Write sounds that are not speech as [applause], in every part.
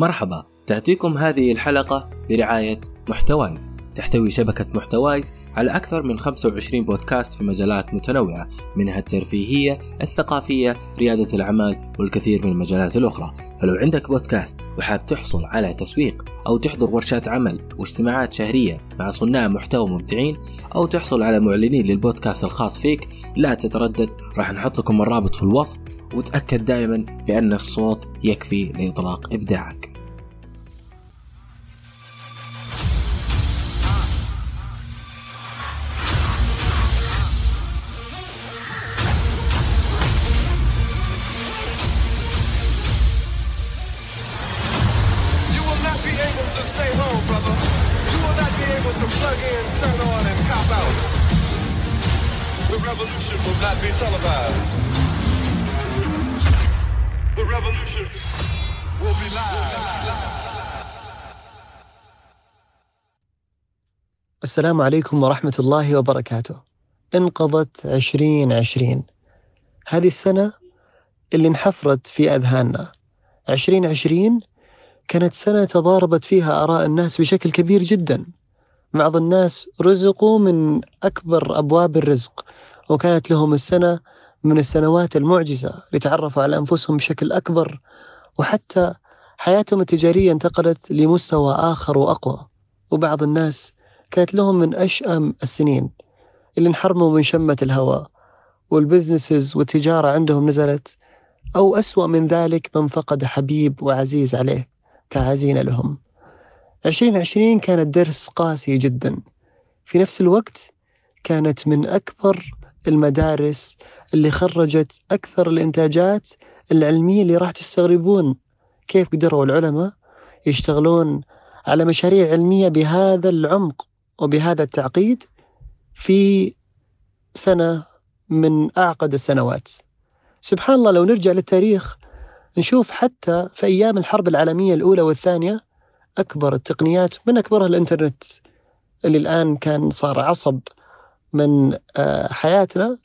مرحبا تأتيكم هذه الحلقة برعاية محتوايز. تحتوي شبكة محتوايز على أكثر من 25 بودكاست في مجالات متنوعة منها الترفيهية، الثقافية، ريادة الأعمال والكثير من المجالات الأخرى. فلو عندك بودكاست وحاب تحصل على تسويق أو تحضر ورشات عمل واجتماعات شهرية مع صناع محتوى مبدعين أو تحصل على معلنين للبودكاست الخاص فيك لا تتردد راح نحط لكم الرابط في الوصف وتأكد دائما بأن الصوت يكفي لإطلاق إبداعك. السلام عليكم ورحمة الله وبركاته. انقضت عشرين عشرين. هذه السنة اللي انحفرت في أذهاننا. عشرين عشرين كانت سنة تضاربت فيها آراء الناس بشكل كبير جدا. بعض الناس رزقوا من أكبر أبواب الرزق وكانت لهم السنة من السنوات المعجزة لتعرفوا على أنفسهم بشكل أكبر وحتى حياتهم التجارية انتقلت لمستوى آخر وأقوى. وبعض الناس كانت لهم من أشأم السنين اللي انحرموا من شمة الهواء والبزنسز والتجارة عندهم نزلت أو أسوأ من ذلك من فقد حبيب وعزيز عليه تعازينا لهم. عشرين عشرين كانت درس قاسي جدا. في نفس الوقت كانت من أكبر المدارس اللي خرجت أكثر الإنتاجات العلمية اللي راح تستغربون كيف قدروا العلماء يشتغلون على مشاريع علمية بهذا العمق. وبهذا التعقيد في سنة من أعقد السنوات. سبحان الله لو نرجع للتاريخ نشوف حتى في أيام الحرب العالمية الأولى والثانية أكبر التقنيات من أكبرها الإنترنت اللي الآن كان صار عصب من آه، حياتنا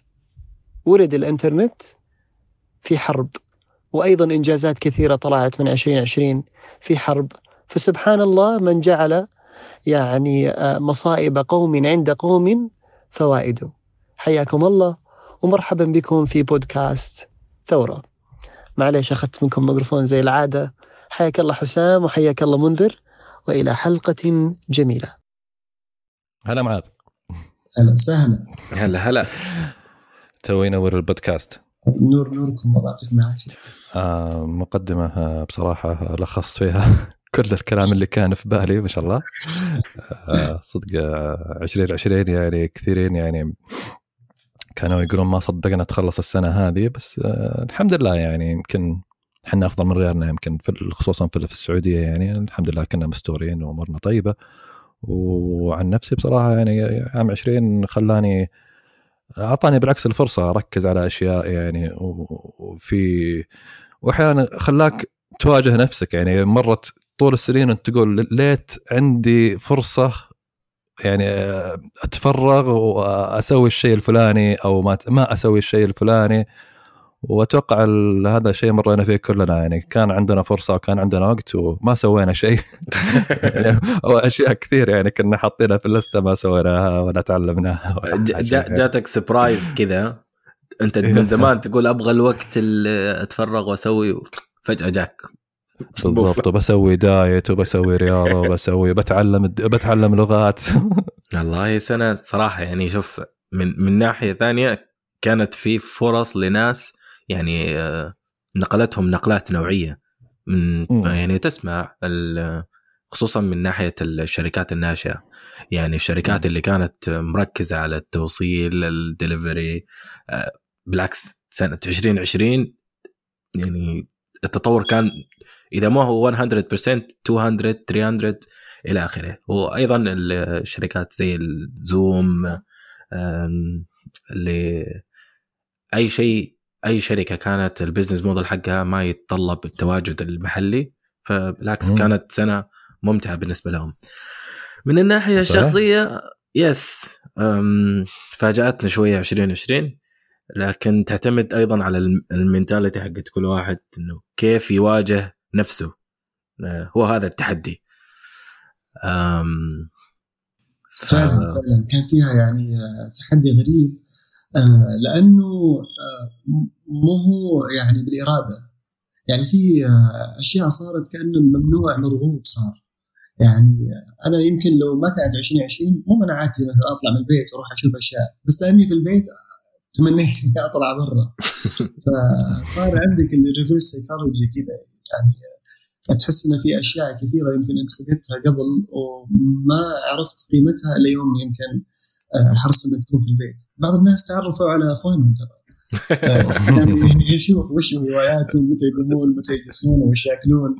ولد الإنترنت في حرب. وأيضا إنجازات كثيرة طلعت من 2020 في حرب. فسبحان الله من جعل يعني آه، مصائب قوم عند قوم فوائد. حياكم الله ومرحبا بكم في بودكاست ثورة. معليش أخذت منكم ميكروفون زي العادة. حياك الله حسام وحياك الله منذر وإلى حلقة جميلة. هلا معاذ. هلا وسهلا. هلا هلا. تو ينور البودكاست. نور نوركم الله يعطيكم العافية. آه مقدمة آه، بصراحة لخصت فيها. كل الكلام اللي كان في بالي ما شاء الله. آه صدق 2020 آه، يعني كثيرين يعني كانوا يقولون ما صدقنا تخلص السنة هذه بس آه الحمد لله يعني يمكن إحنا أفضل من غيرنا يمكن في خصوصا في السعودية يعني الحمد لله كنا مستورين وأمورنا طيبة. وعن نفسي بصراحة يعني عام 20 خلاني أعطاني بالعكس الفرصة أركز على أشياء يعني وفي واحيانا خلاك تواجه نفسك يعني مرت طول السنين أنت تقول ليت عندي فرصة يعني أتفرغ وأسوي الشيء الفلاني أو ما ما أسوي الشيء الفلاني. وأتوقع هذا الشيء مرينا فيه كلنا يعني. كان عندنا فرصة وكان عندنا وقت وما سوينا شيء. [laughs] أو أشياء كثير يعني كنا حاطينها في اللستة ما سويناها ولا تعلمناها جاتك surprise كذا. أنت من [laughs] زمان تقول أبغى الوقت اللي أتفرغ وأسوي فجأة جاك بالضبط. وبسوي diet وبسوي رياضة [laughs] وبسوي بتعلم بتعلم لغات. [laughs] والله سنة صراحة يعني شوف من من ناحية ثانية كانت في فرص لناس يعني آه، نقلتهم نقلات نوعية. من يعني تسمع خصوصا من ناحية الشركات الناشئة. يعني الشركات اللي كانت مركزة على التوصيل الدليفري آه، بالعكس سنة 2020 يعني التطور كان إذا ما هو 100% 200 300 إلى آخره. وأيضا الشركات زي الزوم اللي أي شيء أي شركة كانت ال business model حقها ما يتطلب التواجد المحلي فبالعكس مم. كانت سنة ممتعة بالنسبة لهم. من الناحية الشخصية yes فاجاتنا شوية 2020 لكن تعتمد أيضا على ال mentality حقت كل واحد إنه كيف يواجه نفسه. آه، هو هذا التحدي. أم ف- فعلا فعلا. كان فيها يعني آه، تحدي غريب. آه، لأنه آه، مو هو يعني بالإرادة. يعني في آه، أشياء صارت كانه الممنوع مرغوب صار. يعني آه، أنا يمكن لو ما كانت 2020 مو منعتني مثلا أطلع من البيت وأروح أشوف أشياء. بس لأني في البيت آه، تمنيت [laughs] إني أطلع برا. [laughs] فصار عندك ال reverse psychology كذا. يعني آه، تحس إن في أشياء كثيرة يمكن أنت فقدتها قبل وما عرفت قيمتها الا يوم يمكن آه، حرص إنك تكون في البيت. بعض الناس تعرفوا على أخوانهم ترى. [laughs] يعني يشوف وش هواياتهم متى يقومون متى يجلسون وش يأكلون.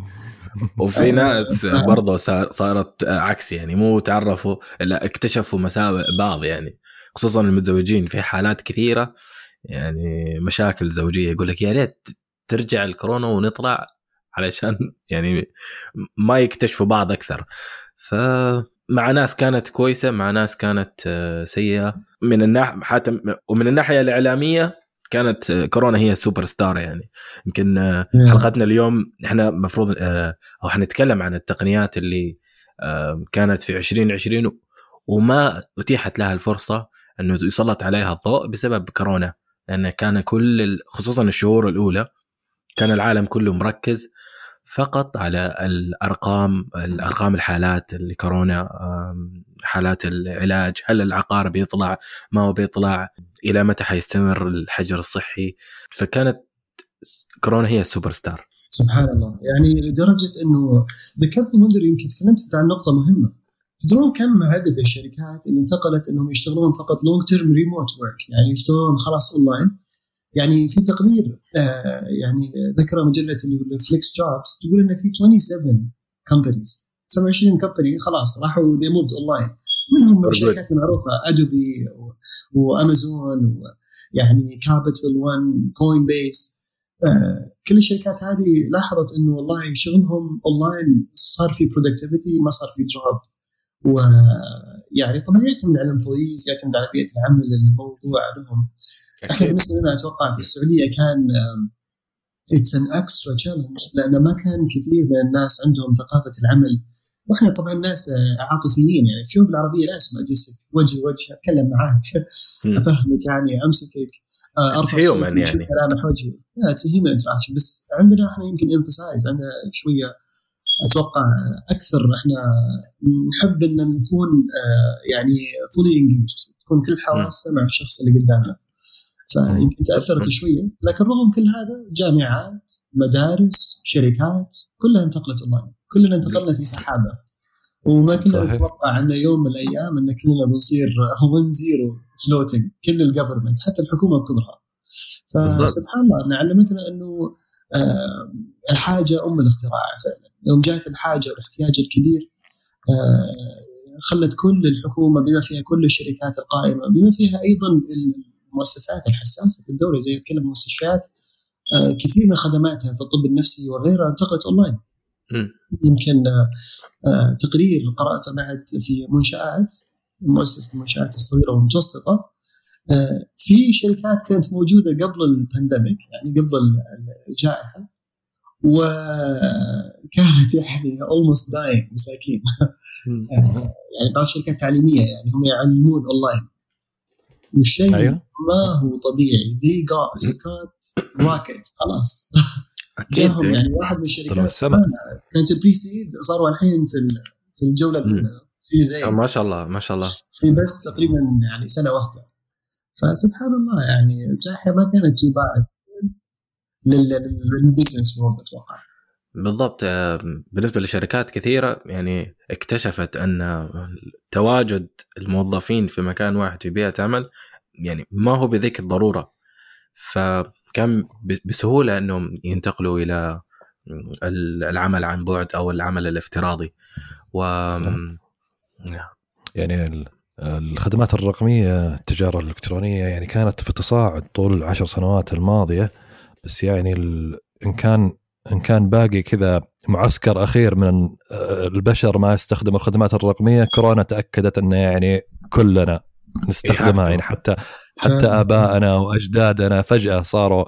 وفي آه، ناس. برضه صار- صارت عكس يعني مو تعرفوا لا اكتشفوا مساوئ بعض يعني. خصوصا المتزوجين في حالات كثيرة يعني مشاكل زوجية يقول لك يا ريت ترجع الكورونا ونطلع علشان يعني ما يكتشفوا بعض أكثر. فمع ناس كانت كويسة مع ناس كانت آه، سيئة. من الناحيه حتى ومن الناحية الإعلامية كانت آه، كورونا هي السوبر ستار يعني. يمكن آه، حلقتنا اليوم إحنا المفروض أو حنتكلم عن التقنيات اللي كانت في 2020 وما أتيحت لها الفرصة إنه يسلط عليها الضوء بسبب كورونا. لأن كان كل خصوصا الشهور الأولى كان العالم كله مركز فقط على الأرقام الأرقام الحالات اللي كورونا آم، حالات العلاج هل العقار بيطلع ما هو بيطلع إلى متى حيستمر الحجر الصحي؟ فكانت كورونا هي السوبر ستار. سبحان الله. يعني لدرجة إنه ذكرت منذر يمكن تكلمت عن نقطة مهمة. تدرون كم عدد الشركات اللي انتقلت إنهم يشتغلون فقط long term remote work يعني يشتغلون خلاص اونلاين يعني في تقرير آه يعني ذكر مجله اللي هو FlexJobs تقول إن في 27 companies 27 company خلاص راحوا they moved online منهم. الشركات المعروفه ادوبي وأمازون ويعني كابيتال 1 كوين بيس آه، كل الشركات هذه لاحظت إنه والله شغلهم اونلاين صار في productivity ما صار في drop ويعني طبعا يعتمد على ال employees يعتمد على بيئة العمل الموضوع لهم. إحنا بالنسبة لنا أتوقع في السعودية كان it's an extra challenge لأنه ما كان كثير من الناس عندهم ثقافة العمل. وإحنا طبعا ناس آه، عاطفيين يعني الشعوب العربية لازم اجلسك وجه وجه أتكلم معاك. أفهمك يعني أمسكك آه، أرفع يعني. ملامح وجهي. it's human interaction بس عندنا إحنا يمكن emphasize عندنا شوية أتوقع أكثر إحنا نحب إن نكون آه، يعني fully engaged تكون كل حواسنا مع الشخص اللي قدامنا. فيمكن تأثرت شوية. لكن رغم كل هذا جامعات مدارس شركات كلها انتقلت أونلاين. كلنا انتقلنا في سحابة. وما كنا. نتوقع ان يوم من الأيام إن كلنا بنصير 1 zero floating كل ال government حتى الحكومة بكبرها. فسبحان الله انها علمتنا إنه آه، الحاجة أم الاختراع فعلا. يوم جاءت الحاجة والاحتياج الكبير آه، خلت كل الحكومة بما فيها كل الشركات القائمة بما فيها أيضا المؤسسات الحساسة في الدولة زي كل المستشفيات آه، كثير من خدماتها في الطب النفسي وغيرها انتقلت أونلاين. يمكن آه، آه، تقرير قرأته بعد في منشآت مؤسسة المنشآت الصغيرة والمتوسطة في شركات كانت موجودة قبل ال pandemic يعني قبل ال- الجائحة وكانت [laughs] يعني almost dying مساكين. يعني بعض الشركات التعليميه يعني هم يعلمون أونلاين. والشيء أيوه. ما هو طبيعي. they got skyrocket خلاص. أكيد. جاهم يعني واحد من الشركات كانت ال pre-seed صاروا الحين في في الجولة series A ما شاء الله ما شاء الله. في بس تقريبا يعني سنة واحدة. فسبحان الله يعني الجائحه ما كانت too bad لل business world أتوقع. بالضبط آه، بالنسبة لشركات كثيرة يعني اكتشفت أن تواجد الموظفين في مكان واحد في بيئة عمل يعني ما هو بذيك الضرورة. فكان بسهولة أنهم ينتقلوا إلى العمل عن بعد أو العمل الافتراضي. و يعني ال- الخدمات الرقمية التجارة الإلكترونية يعني كانت في تصاعد طول العشر سنوات الماضية بس يعني ال- إن كان إن كان باقي كذا معسكر أخير من البشر ما يستخدم الخدمات الرقمية كورونا تأكدت إنه يعني كلنا نستخدمها يحافتوا. يعني حتى حتى آبائنا وأجدادنا فجأة صاروا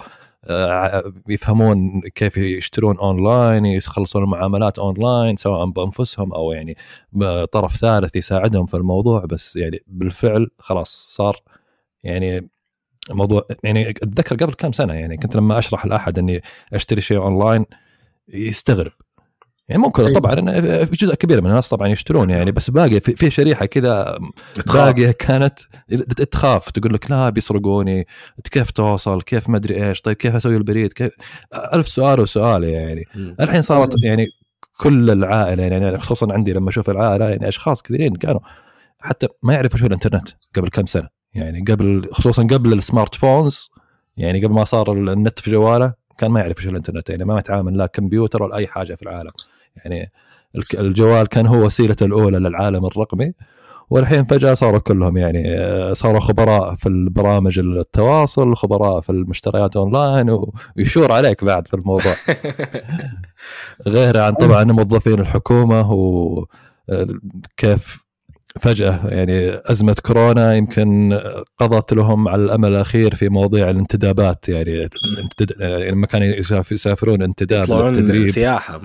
آه، يفهمون كيف يشترون اونلاين يخلصون المعاملات اونلاين سواء بأنفسهم أو يعني طرف ثالث يساعدهم في الموضوع بس يعني بالفعل خلاص صار يعني موضوع يعني أتذكر قبل كم سنة يعني كنت لما أشرح لأحد إني أشتري شيء أونلاين يستغرب. يعني ممكن أيوة. طبعا في جزء كبير من الناس طبعا يشترون يعني بس باقي في, شريحة كذا باقية كانت تخاف تقول لك لا بيسرقوني كيف توصل كيف ما أدري إيش طيب كيف أسوي البريد كيف؟ ألف سؤال وسؤال يعني. الحين صارت يعني كل العائلة يعني خصوصا عندي لما أشوف العائلة يعني أشخاص كثيرين كانوا حتى ما يعرفوا شو الإنترنت قبل كم سنة. يعني قبل خصوصا قبل ال smartphones يعني قبل ما صار النت في جواله كان ما يعرف إيش الإنترنت يعني ما يتعامل لا كمبيوتر ولا أي حاجة في العالم. يعني الجوال كان هو وسيلته الأولى للعالم الرقمي والحين فجأة صاروا كلهم يعني آه، صاروا خبراء في البرامج التواصل خبراء في المشتريات أونلاين ويشور عليك بعد في الموضوع. [laughs] غير عن طبعا موظفين الحكومة وكيف فجأة يعني أزمة كورونا يمكن قضت لهم على الأمل الأخير في مواضيع الانتدابات يعني, يعني لما كانوا يسافرون انتداب للتدريب. سياحة.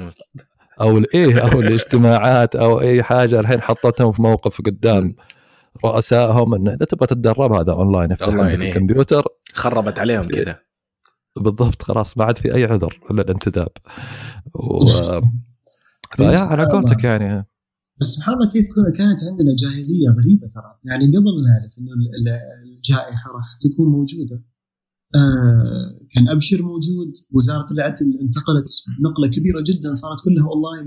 أو الايه أو الاجتماعات أو أي حاجة الحين حطتهم في موقف قدام رؤسائهم انه إذا تبغى تتدرب هذا اونلاين افتح عندك إيه. الكمبيوتر. خربت عليهم كذا بالضبط خلاص ما عاد في أي عذر إلا الانتداب. و... [laughs] فيا على قولتك يعني. بس سبحان الله كيف كانت عندنا جاهزية غريبة ترى. يعني قبل نعرف إنه الجائحة راح تكون موجودة. آه كان أبشر موجود. وزارة العدل انتقلت نقلة كبيرة جدا صارت كلها أونلاين.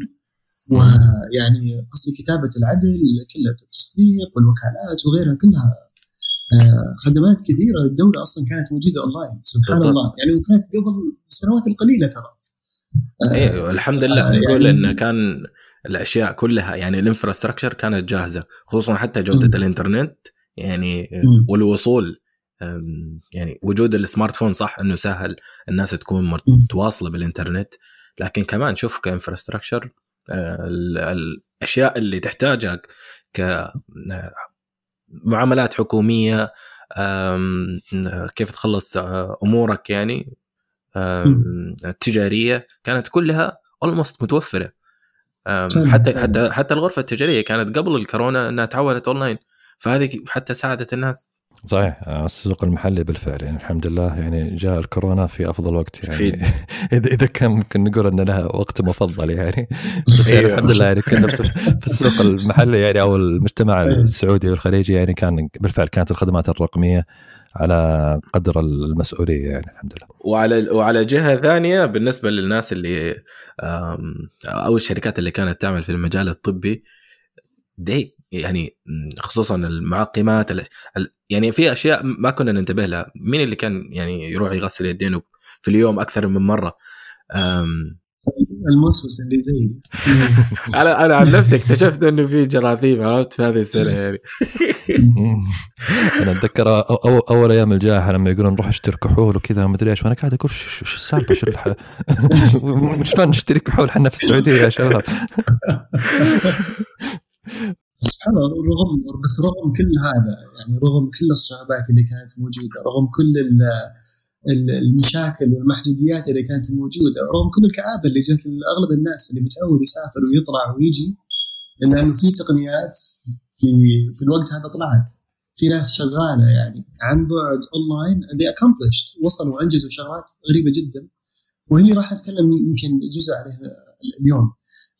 ويعني قصدي كتابة العدل كلها التصديق والوكالات وغيرها كلها آه خدمات كثيرة. الدولة أصلا كانت موجودة أونلاين. سبحان بالضبط. الله. يعني وكانت قبل السنوات القليله ترى. آه أيوه الحمد لله. آه نقول يعني إنه كان الأشياء كلها يعني ال infrastructure كانت جاهزة خصوصا حتى جودة م. الإنترنت يعني م. والوصول يعني وجود ال smartphone صح إنه سهل الناس تكون متواصلة بالإنترنت لكن كمان شوف ك infrastructure آه، الأشياء اللي تحتاجها ك معاملات حكومية كيف تخلص آه، أمورك يعني تجارية كانت كلها almost متوفرة حتى حتى حتى الغرفة التجارية كانت قبل الكورونا إنها تحولت اونلاين فهذه حتى ساعدت الناس. صحيح السوق المحلي بالفعل يعني الحمد لله يعني جاء الكورونا في أفضل وقت يعني [laughs] اذا إذا كان ممكن نقول إن لها وقت مفضل يعني. [laughs] بس يعني الحمد لله يعني كنا [laughs] في السوق المحلي يعني أو المجتمع إيه. السعودي والخليجي يعني كان بالفعل كانت الخدمات الرقمية على قدر المسؤولية يعني الحمد لله. وعلى وعلى جهة ثانية بالنسبة للناس اللي أو الشركات اللي كانت تعمل في المجال الطبي دي يعني خصوصا المعقمات يعني في أشياء ما كنا ننتبه لها مين اللي كان يعني يروح يغسل يدينه في اليوم أكثر من مرة الموسوس اللي زي [laughs] أنا أنا عن نفسي اكتشفت إنه في جراثيم عرفت؟ في هذه السنة [laughs] يعني. [laughs] أنا أتذكر أو أول أيام الجائحة لما يقولون نروح نشتري كحول وكذا ما أدري إيش وأنا قاعد أقول شو السالفة؟ شو شلون نشتري كحول إحنا في السعودية يا شباب. سبحان الله رغم بس رغم كل هذا يعني رغم كل الصعوبات اللي كانت موجودة رغم كل المشاكل والمحدوديات اللي كانت موجودة. رغم كل الكآبة اللي جت لأغلب الناس اللي متعود يسافر ويطلع ويجي الا إنه في تقنيات في في الوقت هذا طلعت. في ناس شغالة يعني عن بعد اونلاين they accomplished. وصلوا وانجزوا شغلات غريبة جدا. وهي اللي راح أتكلم يمكن جزء عليها اليوم.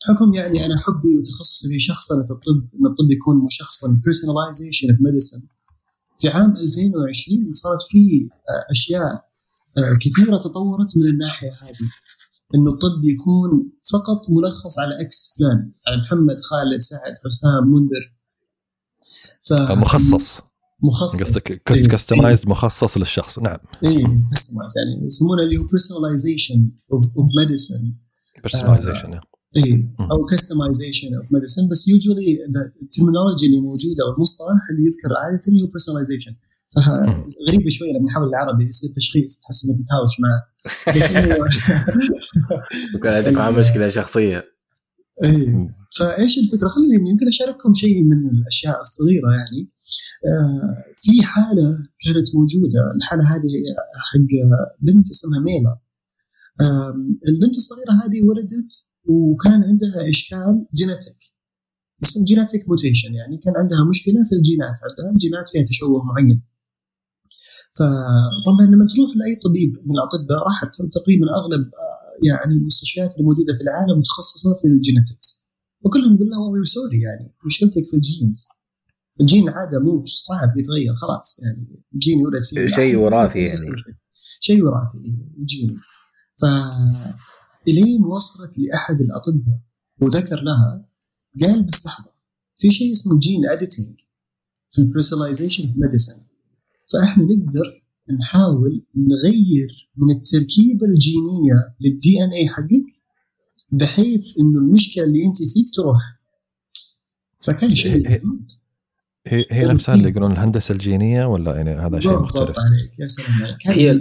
بحكم يعني أنا حبي وتخصصي في شخصنه الطب إن الطب يكون مشخصن personalization of medicine. في عام 2020 صارت في أشياء آه، كثيرة تطورت من الناحية هذه. إنه الطب يكون فقط ملخص على X فلان على محمد خالد سعد حسام منذر ف مخصص. مخصص. قصدك. customize إيه. مخصص للشخص. نعم. اي customize يعني يسمونه اللي هو بيرسوناليزيشن اوف ميديسن بيرسوناليزيشن اي أو customization of medicine بس usually ال terminology اللي موجودة أو المصطلح اللي يذكر عادة هو personalization [laughs] فغريبه شوية لما نحول العربي يصير تشخيص تحس انك تهاوش معه. [laughs] [laughs] عندك معاه مشكلة شخصية. اي فإيش الفكرة؟ خليني يمكن أشارككم شيء من الأشياء الصغيرة يعني. آه، في حالة كانت موجودة الحالة هذه حق بنت اسمها ميلا. البنت الصغيرة هذه ولدت وكان عندها إشكال genetic اسمه genetic mutation يعني كان عندها مشكلة في الجينات عندها الجينات فيها تشوه معين. فطبعا لما تروح لأي طبيب من الأطباء راح تقريبا أغلب آه، يعني المستشفيات اللي موجوده في العالم متخصصة في ال genetics. وكلهم يقول له we sorry يعني مشكلتك في ال genes الجين عادة مو صعب يتغير خلاص يعني الجين يولد فيه. شيء وراثي يعني. شيء وراثي جين ف إلين وصلت لأحد الأطباء وذكر لها قال بس لحظه في شيء اسمه gene editing في ال personalization في medicine فإحنا نقدر نحاول نغير من التركيبة الجينية للدي ان اي حقك بحيث إنه المشكلة اللي أنت فيك تروح. فكان شيء هي, هي, هي نفسها اللي يقولون الهندسة الجينية ولا يعني هذا شيء مختلف؟ عليك. يا سلام عليك. هي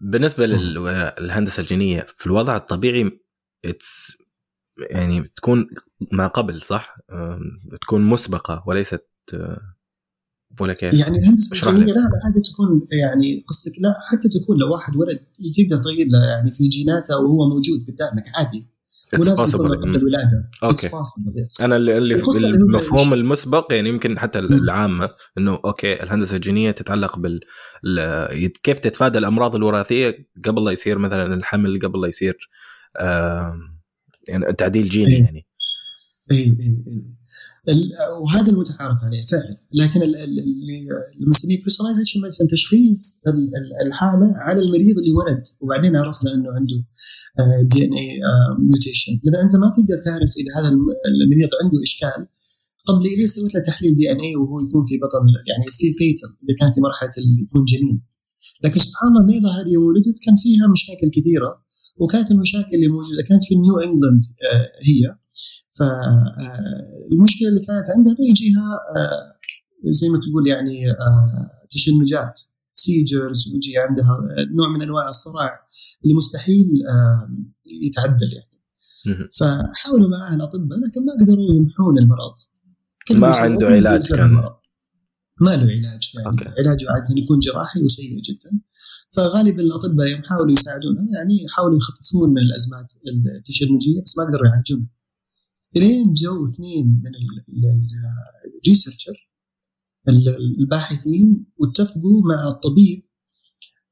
بالنسبة للهندسة الجينية في الوضع الطبيعي اتس يعني تكون ما قبل صح؟ تكون مسبقة وليست ولا كيف؟ يعني الهندسة الجينيه لا لا عادة تكون يعني قصدك لا حتى تكون لو واحد ولد تقدر تغير له يعني في جيناته وهو موجود قدامك عادي. ولازم الولاده أوكي. أنا اللي, اللي بالمفهوم المسبق يعني يمكن حتى العامة إنه أوكي الهندسة الجينية تتعلق بال كيف تتفادى الأمراض الوراثية قبل لا يصير مثلا الحمل قبل لا يصير آه يعني تعديل جيني أي. يعني. اي اي اي وهذا المتعارف عليه فعلا. لكن اللي نسميه personalization medicine تشخيص الحالة على المريض اللي ولد وبعدين عرفنا إنه عنده DNA mutation لأن أنت ما تقدر تعرف إذا هذا المريض عنده إشكال. قبل ليه سويت له تحليل DNA وهو يكون في بطن يعني في fetal إذا كان في مرحلة اللي يكون جنين. لكن سبحان الله ميلا هذه ولدت كان فيها مشاكل كثيرة. وكانت المشاكل اللي موجودة كانت في نيو انجلاند هي. فالمشكلة اللي كانت عندها يجيها آه، زي ما تقول يعني آه، تشنجات seizures ويجي عندها نوع من أنواع الصرع اللي مستحيل آه، يتعدل يعني. فحاولوا معاه الاطباء لكن ما قدروا يمحون المرض. ما عنده علاج كان. ما له علاج يعني. أوكي. علاجه عاده يكون جراحي وسيء جدا. فغالبا الأطباء يوم حاولوا يساعدونه يعني يحاولوا يخففون من الأزمات التشنجية بس ما قدروا يعالجونها الين جو اثنين من ال researcher الباحثين واتفقوا مع الطبيب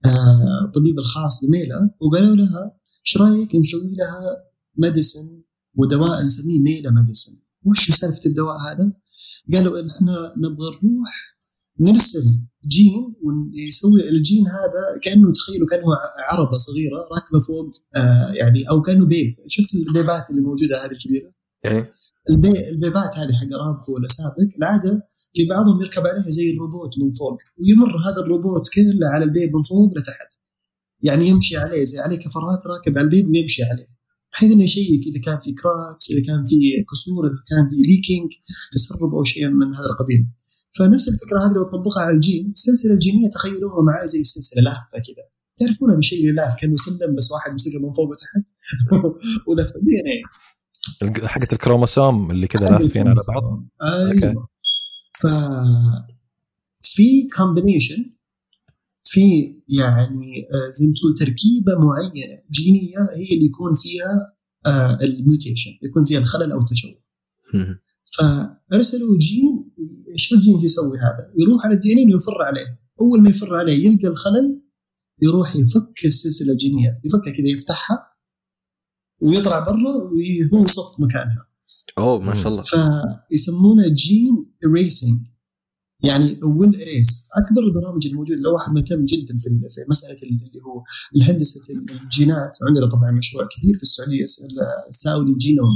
آه، الطبيب الخاص لميلا وقالوا لها إيش رأيك نسوي لها medicine ودواء نسميه ميلا medicine وش سالفة الدواء هذا؟ قالوا إحنا نبغى نروح نرسل جين ويسوي الجين هذا كأنه تخيلوا كأنه عربة صغيرة راكبة فوق آه يعني أو كأنه pipe شفت البيبات اللي موجودة هذه الكبيرة إيه؟ البي... البيبات هذه حق ارامكو ولا سابق. العاده في بعضهم يركب عليها زي الروبوت من فوق ويمر هذا الروبوت كله على ال pipe من فوق لتحت. يعني يمشي عليه زي عليه كفرات راكب على ال pipe ويمشي عليه. بحيث إنه يشيك إذا كان في cracks إذا كان في كسور إذا كان في leaking تسرب أو شيء من هذا القبيل. فنفس الفكرة هذه لو تطبقها على الجين السلسلة الجينية تخيلوها معاه زي سلسلة لافه كذا تعرفون اللي لاف كأنه سلم بس واحد مسكه من فوق وتحت؟ [laughs] ولف DNA حقت الكروموسوم اللي كذا لافين على بعض. أيوه. ف في combination في يعني آه، زي ما تقول تركيبة معينة جينية هي اللي يكون فيها آه، ال mutation يكون فيها الخلل أو التشوه. فأرسلوا جين إيش الجين يسوي هذا؟ يروح على ال DNA ويفر عليه. أول ما يفر عليه يلقى الخلل يروح يفك السلسلة الجينية يفكها كذا يفتحها. ويطلع برا وهو يصف مكانها. أوه ما شاء الله. فيسمونه gene erasing يعني we'll erase أكبر البرامج الموجودة لو واحد مهتم جدا في مسألة اللي هو الهندسة الجينات وعندنا طبعا مشروع كبير في السعودية السعودي جينوم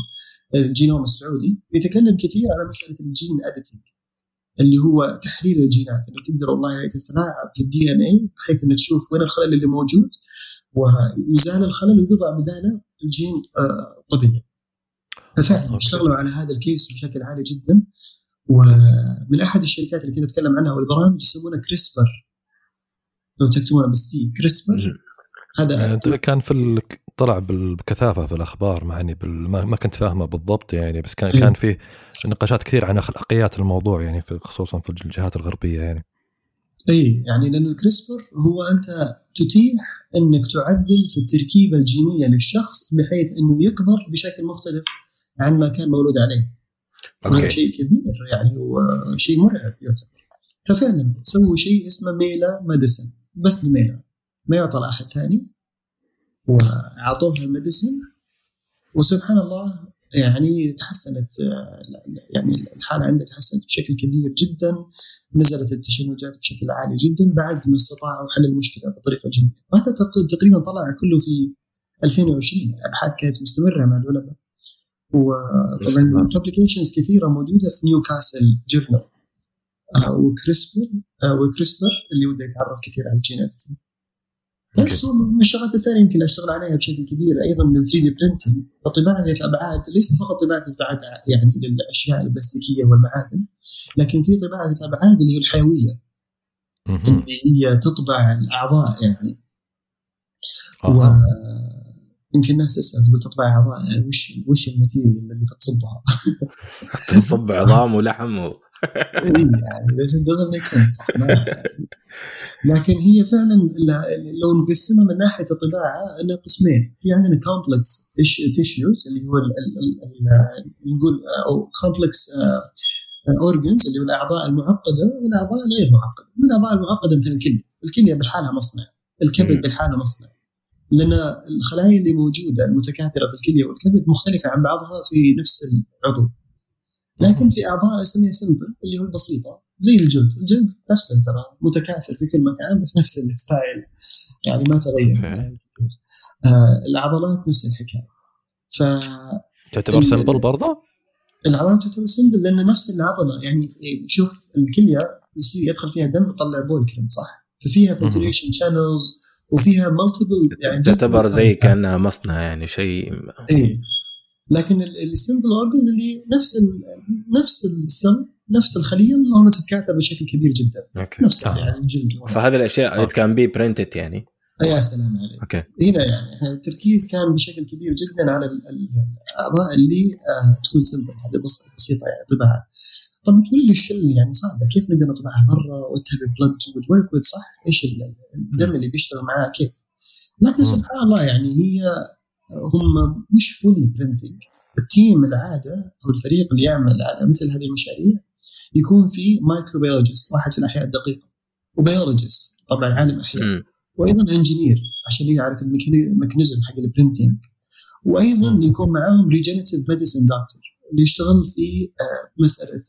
الجينوم السعودي. يتكلم كثير على مسألة ال gene editing اللي هو تحرير الجينات اللي تقدر والله تتلاعب في ال DNA بحيث إنك تشوف وين الخلل اللي موجود. ويزال الخلل ويضع بداله الجين آه، طبيعي ففعلا اشتغلوا على هذا ال case بشكل عالي جدا. ومن أحد الشركات اللي كنت اتكلم عنها والبرامج يسمونها CRISPR. لو تكتبونها بالسي كريسبر. هذا يعني كان في طلع بكثافه في الأخبار مع إني ما كنت فاهمه بالضبط يعني بس كان كان فيه نقاشات كثير عن أخلاقيات الموضوع يعني في خصوصا في الجهات الغربية يعني. اي يعني لأن الكريسبر هو أنت تتيح إنك تعدل في التركيبة الجينية للشخص بحيث إنه يكبر بشكل مختلف عن ما كان مولود عليه. هذا شيء كبير يعني وشيء مرعب يعتبر. ففعلا سووا شيء اسمه ميلا medicine بس الميلا ما يعطى لأحد ثاني وأعطوها ال medicine وسبحان الله يعني تحسنت يعني الحالة عنده تحسنت بشكل كبير جدا نزلت التشنجات بشكل عالي جدا بعد ما استطاعوا حل المشكلة بطريقة جيده وهذا تقريبا طلع كله في 2020 الابحاث كانت مستمرة مع العلماء. وطبعا publications كثيرة موجودة في نيوكاسل journal آه و CRISPR آه و CRISPR اللي وده يتعرف كثير على الجينات بس من الشغلات الثانية يمكن أشتغل عليها بشكل كبير أيضا من 3 D printing وطباعه الابعاد ليس فقط طباعه الابعاد يعني للأشياء البلاستيكية والمعادن لكن في طباعه الابعاد اللي هي الحيوية اللي هي تطبع الأعضاء يعني آه. يمكن الناس تسأل تقول تطبع اعضاء يعني وش وش ال material اللي بتصبها؟ تصب [laughs] عظام ولحم و... يعني doesn't make sense. لكن هي فعلا لو نقسمها من ناحية الطباعة انها قسمين. في عندنا complex tissues اللي هو نقول أو complex organs اللي هو الأعضاء المعقدة والأعضاء غير معقدة. من الأعضاء المعقدة مثل الكلية. الكلية بالحالها مصنع. الكبد بالحاله مصنع. لأن الخلايا اللي موجودة المتكاثرة في الكلية والكبد مختلفة عن بعضها في نفس العضو. لكن في أعضاء اسميها simple اللي هو البسيطه زي الجلد، الجلد نفسه ترى متكاثر في كل مكان بس نفس ال style. يعني ما تغير. يعني آه العضلات نفس الحكاية. ف تعتبر simple برضه؟ العضلات تعتبر simple لأن نفس العضلة. يعني شوف الكليه يصير يدخل فيها دم يطلع بول كريم صح؟ ففيها filtration channels وفيها multiple يعني تعتبر زي كأنها مصنع يعني شيء إيه. لكن ال simple organs اللي نفس ال نفس ال cell نفس الخلية اللهم تتكاثر بشكل كبير جدا. okay. نفس آه. يعني الجلد فهذه الأشياء it can be printed يعني. يا سلام عليك. okay. هنا يعني التركيز كان بشكل كبير جدا على الأعضاء اللي آه تكون simple هذه بسيطة يعني طباعه طب تقول لي ال shell يعني صعبة؟ كيف نقدر نطبعها برا وتهب بلد وتورك صح؟ إيش الدم اللي بيشتغل معاه كيف؟ لكن سبحان الله يعني هي هم مش fully printing ال team العادة أو الفريق اللي يعمل على مثل هذه المشاريع يكون في microbiologist واحد في الأحياء الدقيقة و biologist طبعا عالم أحياء وأيضا engineer عشان يعرف ال mechanism حق ال printing وأيضا يكون معاهم regenerative medicine doctor اللي يشتغل في آه، مسألة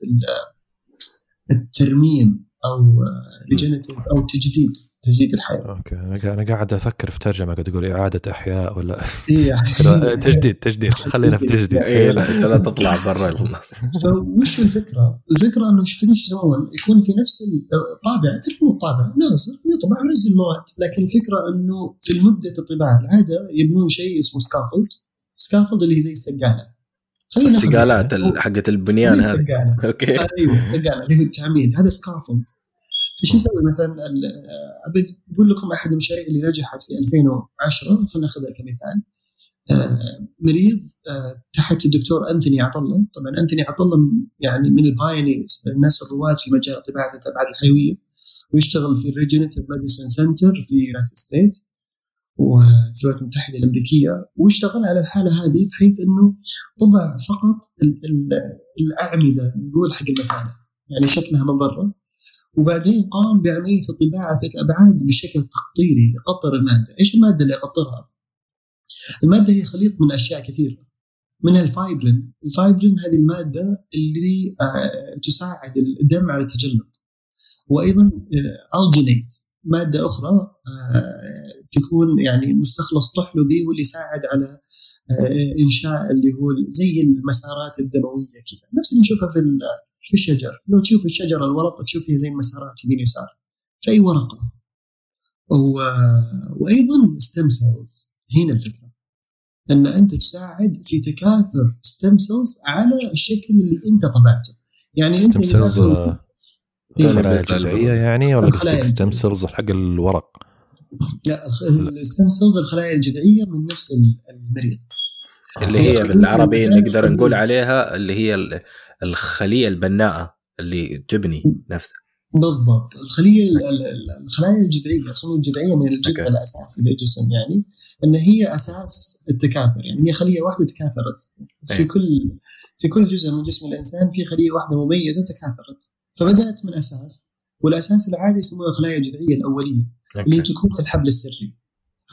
الترميم. أو regenerative أو تجديد تجديد الحياة. okay. أنا قاعد أفكر في ترجمة قاعد أقول إعادة أحياء ولا إيه، يعني. [laughs] تجديد تجديد. خلينا في تجديد. [laughs] اي لا تطلع برا. فوش الفكرة؟ الفكرة إنه إيش يسوون؟ يكون في نفس الطابع تعرفون الطابع؟ ناصر يطبع وينزل المواد. لكن الفكرة إنه في مده الطباعة العادة يبنون شيء اسمه scaffold scaffold اللي هي زي السقاله السقالات حقت البنيان هذه. [laughs] okay. أيوه سقالة اللي هو التعميد. هذا scaffold. فشو يسوي مثلا؟ أبي أقول لكم أحد المشاريع اللي نجحت في 2010 خلينا ناخذها كمثال. آه، مريض آه، تحت الدكتور أنثوني عطالله. طبعا أنثوني عطالله يعني من ال pioneers من الناس الرواد في مجال طباعه الابعاد الحيوية. ويشتغل في ال regenerative medicine center في United State وفي الولايات المتحدة الأمريكية واشتغل على الحالة هذه بحيث إنه طبع فقط الأعمدة نقول حق المثانه يعني شكلها من برا. وبعدين قام بعملية الطباعة في الابعاد بشكل تقطيري يقطر المادة، إيش المادة اللي يقطرها؟ المادة هي خليط من أشياء كثيرة. منها ال fibrin، ال fibrin هذه المادة اللي آه تساعد الدم على التجلط. وأيضا alginate. آه مادة أخرى آه تكون يعني مستخلص طحلبي هو اللي يساعد على آه، إنشاء اللي هو زي المسارات الدموية كذا نفس اللي نشوفها في في الشجر. لو تشوف الشجره الورق تشوف فيها زي المسارات يمين يسار. في اي ورقه. وأيضا stem cells هنا الفكرة. أن أنت تساعد في تكاثر stem cells على الشكل اللي أنت طبعته. يعني أنت stem cells خلايا جذعيه يعني ولا stem cells حق الورق؟ لا ال stem cells الخلايا الجذعية من نفس المريض. اللي هي بالعربي نقدر نقول عليها اللي هي الخلية البناءة اللي تبني نفسها. بالضبط. الخلية الخلايا الجذعية الصمود الجذعية من الجذع الاساسي للجسم يعني إن هي أساس التكاثر. يعني هي خلية واحدة تكاثرت. في أيه. كل في كل جزء من جسم الإنسان في خلية واحدة مميزة تكاثرت. فبدأت من أساس والأساس العادي يسموها الخلايا الجذعية الأولية. اللي تكون في الحبل السري.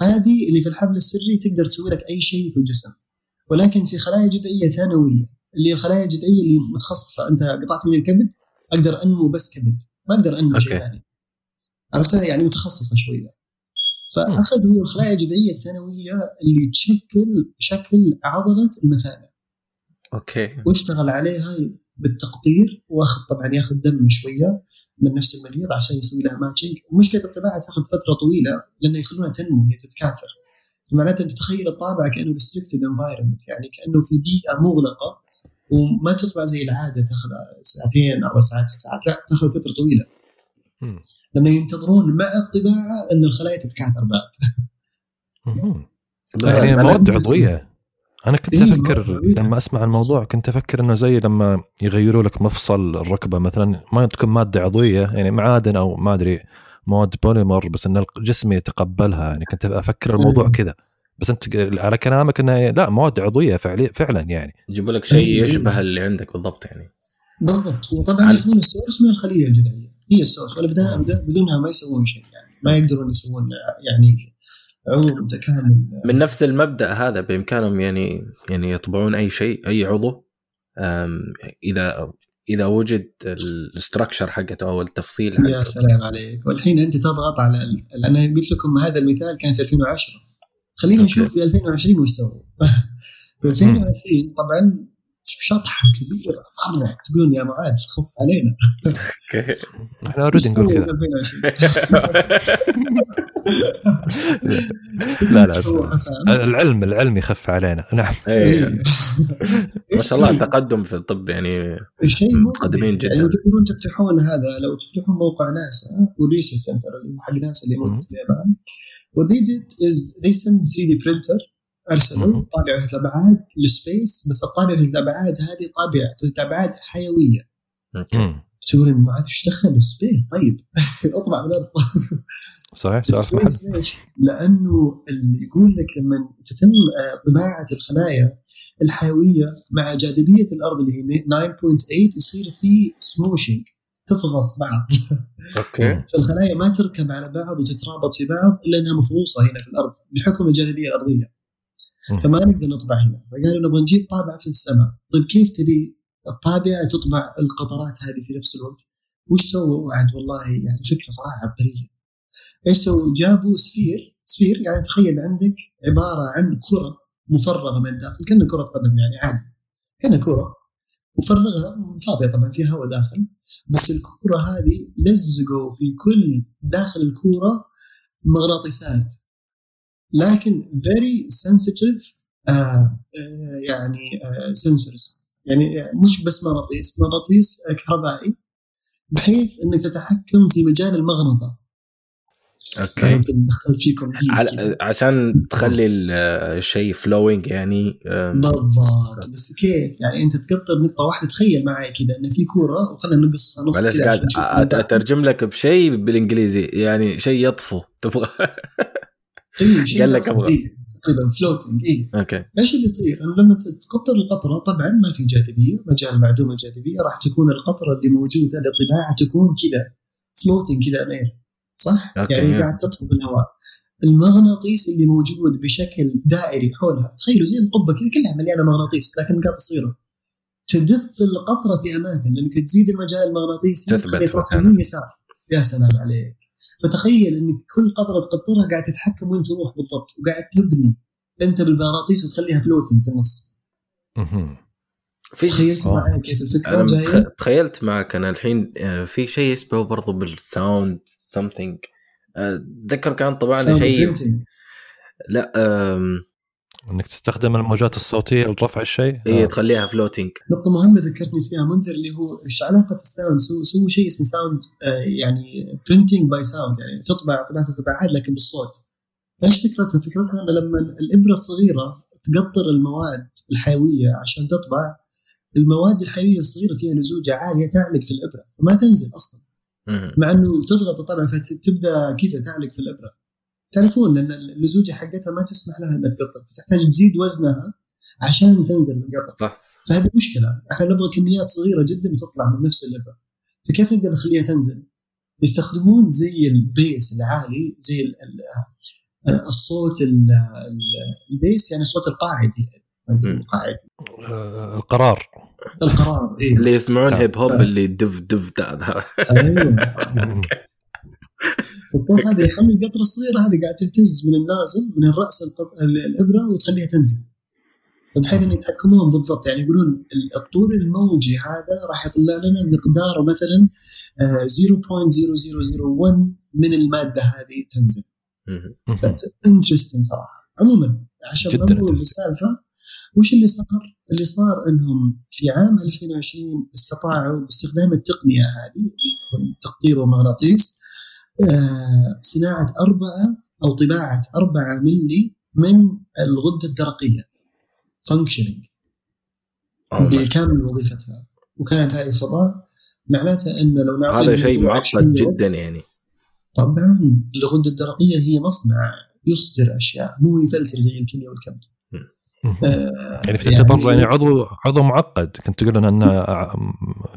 هذه اللي في الحبل السري تقدر تسوي لك أي شيء في الجسم. ولكن في خلايا جذعية ثانوية اللي الخلايا الجذعيه اللي متخصصة أنت قطعت من الكبد أقدر أنمو بس كبد ما أقدر أنمو شيء ثاني. عرفتها يعني متخصصة شوية. فأخذ هو الخلايا الجذعية الثانوية اللي تشكل شكل عضلة المثانة. okay. واشتغل عليها بالتقطير وأخذ طبعا ياخذ دم شوية من نفس المريض عشان يسوي لها matching ومشكله الطباعة تاخذ فترة طويلة لأنه يخلونها تنمو هي تتكاثر. معناته أنت تتخيل الطابعة كأنه restricted environment يعني كأنه في بيئة مغلقة وما تطبع زي العادة تاخذ ساعتين أو ساعات ساعات لا تاخذ فترة طويلة. لأنه ينتظرون مع الطباعة إن الخلايا تتكاثر بعد. يعني مواد عضوية. أنا كنت إيه أفكر لما أسمع الموضوع كنت أفكر إنه زي لما يغيروا لك مفصل الركبة مثلا ما تكون مادة عضوية يعني معادن أو ما أدري مواد بوليمر بس إن الجسم يتقبلها يعني كنت أفكر الموضوع إيه. كذا. بس أنت على كلامك إنه لا مواد عضوية فعليا فعلا يعني. يجيبوا لك شيء إيه. يشبه اللي عندك بالضبط يعني. بالضبط. وطبعا ياخذون ال source من الخلية الجذعية. هي ال source. ولا بدونها ما يسوون شيء يعني. ما يقدرون يسوون يعني عضو متكامل من نفس المبدأ هذا بإمكانهم يعني يعني يطبعون أي شيء أي عضو. إذا إذا وجد ال structure حقته أو التفصيل حقته. يا سلام عليك. والحين أنت تضغط على أنا قلت لكم هذا المثال كان في 2010 خلينا نشوف في 2020 وش سووا [laughs] في 2020 طبعا شطحة كبيرة. مره تقولون يا معاذ خف علينا. okay إحنا already نقول كذا. [laughs] لا لا العلم العلم يخف علينا. نعم. إيه. ما شاء الله التقدم في الطب يعني متقدمين جدا. يعني تقدرون تفتحون هذا لو تفتحون موقع ناسا وال research center حق ناسا اللي موجود في اليابان. they did is they sent 3D printer. أرسلوا طابعة ثلاث ابعاد لل space بس الطابعه ثلاث ابعاد هذه طابعة ثلاث ابعاد حيويه تقول ما عاد إيش دخل ال space طيب [laughs] أطبع من الأرض. صحيح صحيح ليش؟ لأنه اللي يقول لك لما تتم آه، طباعة الخلايا الحيوية مع جاذبية الأرض اللي هي 9.8 يصير في smushing تفغص بعض. [laughs] أوكي. [laughs] فالخلايا ما تركب على بعض وتترابط في بعض إلا إنها مفغوصة هنا في الأرض بحكم الجاذبية الأرضية. فما نقدر نطبع هنا. فقالوا نبغى نجيب طابعه في السماء. طيب كيف تبي الطابعه تطبع القطرات هذه في نفس الوقت؟ وش سووا؟ بعد والله يعني فكرة صراحة عبقرية. إيش سووا؟ جابوا سفير. سفير يعني تخيل عندك عبارة عن كرة مفرغة من الداخل. كأنها كرة قدم يعني عادي. كأنها كرة وفرغها فاضية طبعا فيها هواء داخل. بس الكوره هذه لزقوا في كل داخل الكورة مغناطيسات. لكن very sensitive آه آه يعني آه sensors. يعني مش بس مغناطيس مغناطيس كهربائي بحيث إنك تتحكم في مجال المغنطه أوكي. دخلت فيكم على عشان تخلي الشيء floating يعني بالضبط. بس كيف؟ يعني أنت تقطر نقطة واحدة تخيل معي كذا إن في كورة وخلينا نقصها نص معلش قاعد أترجم لك بشيء بالإنجليزي يعني شيء يطفو. تبغى؟ [laughs] إيه، قال لك أبغى تقريبا floating إي أوكي. إيش اللي يصير؟ انه لما تقطر القطرة طبعا ما في جاذبية مجال معدوم الجاذبية راح تكون القطرة اللي موجودة للطباعة تكون كذا floating كذا air صح؟ أوكي. يعني قاعد تطفو في الهواء. المغناطيس اللي موجود بشكل دائري حولها تخيلوا زي القبه كذا كلها مليانة مغناطيس لكن نقاط صغيره تدف القطرة في أماكن لأنك تزيد المجال المغناطيسي تثبت يسار. يا سلام عليك. فتخيل انك كل قطرة تقطرها قاعد تتحكم وين تروح بالضبط وقاعد تبني أنت بالمغناطيس وتخليها floating في النص. في تخيلت معي كيف الفكرة جاية؟ تخيلت معك أنا الحين آه، في شيء يشبه برضو بال sound something أتذكر كان طبعا شيء لا إنك تستخدم الموجات الصوتية لرفع الشيء؟ هي تخليها floating نقطة مهمة ذكرتني فيها منذر اللي هو إيش علاقة ال sound سووا سو شيء اسمه sound آه يعني printing by sound يعني تطبع طبعات الطباعات لكن بالصوت. إيش فكرتها؟ فكرتها إنه لما الإبرة الصغيرة تقطر المواد الحيوية عشان تطبع المواد الحيوية الصغيرة فيها لزوجه عالية تعلق في الإبرة فما تنزل أصلا. مع إنه تضغط الطبعه فتبدأ كذا تعلق في الإبرة. تعرفون إن اللزوجة حقتها ما تسمح لها إنها تقطر فتحتاج تزيد وزنها عشان تنزل من القطر صح. فهذه مشكلة. إحنا نبغى كميات صغيرة جدا وتطلع من نفس الابره فكيف نقدر نخليها تنزل؟ يستخدمون زي ال bass العالي زي ال ال الصوت ال ال bass يعني الصوت القاعدي القاعدي آه، القرار. القرار إيه؟ اللي يسمعون hip hop اللي دف دف هذا أيوه. [laughs] الصوت هذا يخلي القطره الصغيره هذه قاعدة تهتز من النازل من الرأس الإبرة وتخليها تنزل. بحيث إن يتحكمون بالضبط. يعني يقولون الطول الموجي هذا راح يطلع لنا مقدار مثلا 0.0001 من المادة هذه تنزل. انترستنج صراحة. عموما عشان نقول السالفه وش اللي صار؟ اللي صار إنهم في عام 2020 استطاعوا باستخدام التقنية هذه تقطير ومغناطيس آه صناعة أربعة أو طباعة أربعة ملي من الغدة الدرقية. functioning بكامل وظيفتها. وكانت هذه الفضاء. معناتها إن لو نعطي هذا شيء معقد جدا يعني. طبعا الغدة الدرقية هي مصنع يصدر أشياء مو يفلتر زي الكليه والكبد. آه يعني تعتبر يعني, يعني عضو عضو معقد كنت تقول أن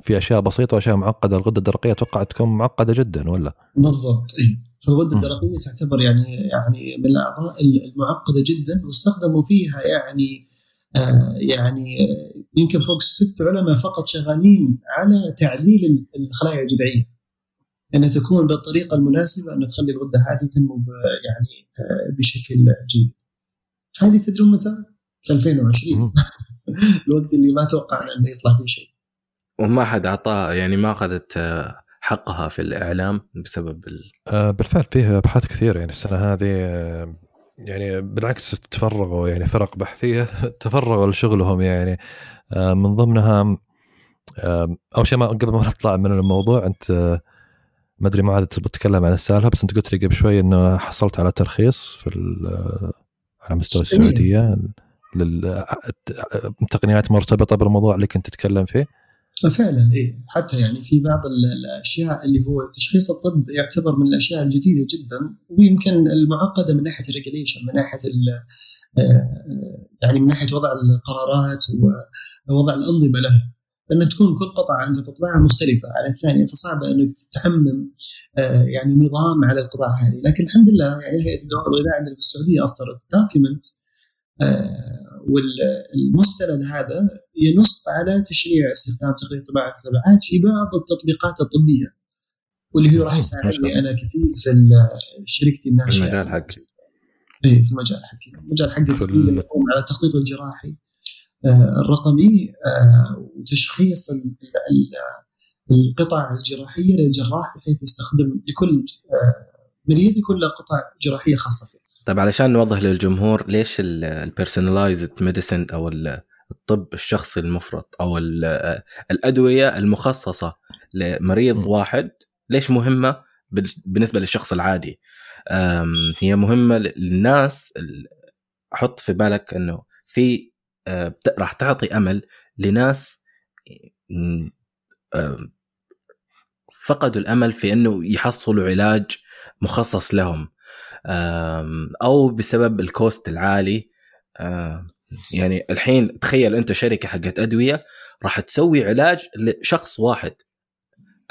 في أشياء بسيطة وأشياء معقدة الغدة الدرقية أتوقع تكون معقدة جدا ولا؟ بالضبط اي فالغده الدرقية تعتبر يعني يعني من الأعضاء المعقدة جدا واستخدموا فيها يعني آه يعني يمكن فوق ست علماء فقط شغالين على تعديل الخلايا الجذعية انها تكون بالطريقة المناسبة أن تخلي الغدة هذه تنمو يعني آه بشكل جيد. هذه تدرون متى؟ في 2020 [laughs] الوقت اللي ما توقعنا إنه يطلع فيه شيء. وما حد أعطاه يعني ما أخذت آه، حقها في الإعلام بسبب ال... آه بالفعل فيه أبحاث كثيرة يعني السنة هذه آه يعني بالعكس تفرغوا يعني فرق بحثية [laughs] تفرغوا لشغلهم يعني آه من ضمنها آه أول شيء ما قبل ما نطلع من الموضوع أنت آه ما أدري ما عاد بتكلم عن السالفة بس أنت قلت لي قبل شوي إنه حصلت على ترخيص في على مستوى السعودية. للتقنيات مرتبطة بالموضوع اللي كنت تتكلم فيه؟ فعلا اي حتى يعني في بعض الأشياء اللي هو تشخيص الطب يعتبر من الأشياء الجديدة جدا ويمكن المعقدة من ناحية ال regulation من ناحية آه، يعني من ناحية وضع القرارات ووضع الأنظمة له لأن تكون كل قطعة انت تطبعها مختلفة عن الثانية فصعب إنك تعمم آه، يعني نظام على القطع هذه. لكن الحمد لله يعني هيئه الدواء والغذاء عندنا في السعودية أصدرت document والمستند هذا ينص على تشريع استخدام تقنية طباعة الطبعات في بعض التطبيقات الطبية واللي هو راح يساعدني أنا كثير في شركتي الناشئه المجال حقي اي في المجال حقي. المجال حقي يقوم على التخطيط الجراحي آه، الرقمي آه، وتشخيص القطع الجراحية للجراح بحيث يستخدم لكل مريض يكون له قطع جراحية خاصة فيه. طيب علشان نوضح للجمهور ليش ال personalized medicine أو الطب الشخصي المفرط أو الأدوية المخصصة لمريض واحد ليش مهمة بالنسبة للشخص العادي؟ هي مهمة للناس حط في بالك إنه في راح تعطي أمل لناس فقدوا الأمل في إنه يحصلوا علاج مخصص لهم. أو بسبب ال cost العالي. يعني الحين تخيل أنت شركة حقت أدوية راح تسوي علاج لشخص واحد.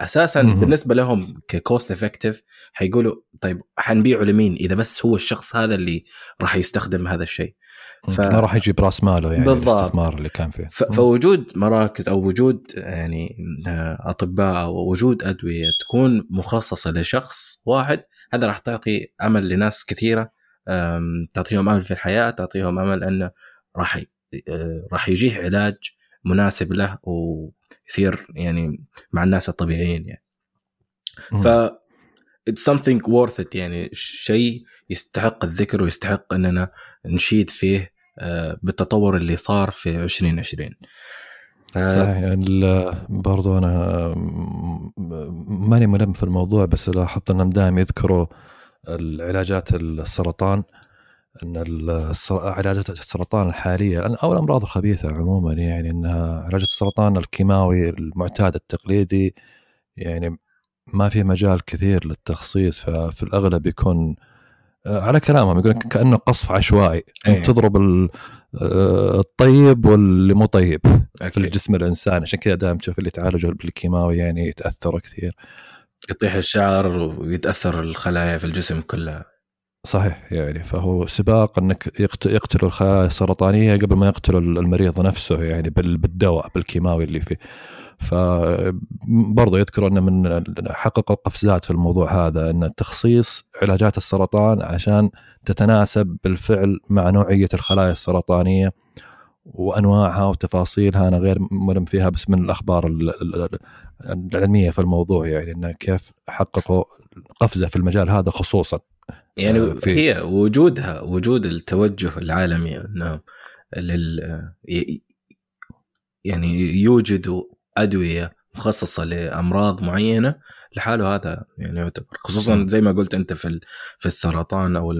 أساسا م- بالنسبة لهم ك cost effective حيقولوا طيب حنبيعه لمين؟ إذا بس هو الشخص هذا اللي راح يستخدم هذا الشيء. ف... ما راح يجي براس ماله يعني بالضبط. الاستثمار اللي كان فيه. ف... فوجود مراكز أو وجود يعني آه، أطباء أو وجود أدوية تكون مخصصة لشخص واحد هذا راح تعطي أمل لناس كثيرة تعطيهم أمل في الحياة تعطيهم أمل أنه راح آه، راح يجيه علاج مناسب له ويصير يعني مع الناس الطبيعيين يعني. ف it's something worth it يعني شيء يستحق الذكر ويستحق إننا نشيد فيه بالتطور اللي صار في 2020 صحيح يعني برضو أنا ماني ملم في الموضوع بس لاحظت أنهم دائما يذكروا العلاجات السرطان. أن علاجات السرطان الحالية أو الأمراض الخبيثة عموما يعني انها علاجات السرطان الكيماوي المعتاد التقليدي يعني ما في مجال كثير للتخصيص ففي الأغلب يكون آه، على كلامهم يقول كأنه قصف عشوائي أيه. تضرب آه، الطيب واللي مو طيب أكيد. في الجسم الإنسان عشان كذا دائما تشوف اللي يتعالجوا بالكيماوي يعني يتأثروا كثير يطيح الشعر ويتأثر الخلايا في الجسم كلها صحيح يعني فهو سباق إنك يقتلوا الخلايا السرطانيه قبل ما يقتلوا المريض نفسه يعني بالدواء بالكيماوي اللي فيه. فبرضه يذكر إنه من حققوا قفزات في الموضوع هذا إن تخصيص علاجات السرطان عشان تتناسب بالفعل مع نوعية الخلايا السرطانية وأنواعها وتفاصيلها. أنا غير ملم فيها بس من الأخبار العلمية في الموضوع يعني إنه كيف حققوا قفزة في المجال هذا خصوصا. يعني آه، في هي وجودها وجود التوجه العالمي انه لل يعني يوجدوا أدوية مخصصة لأمراض معينة لحاله هذا يعني يعتبر. خصوصا زي ما قلت أنت في في السرطان أو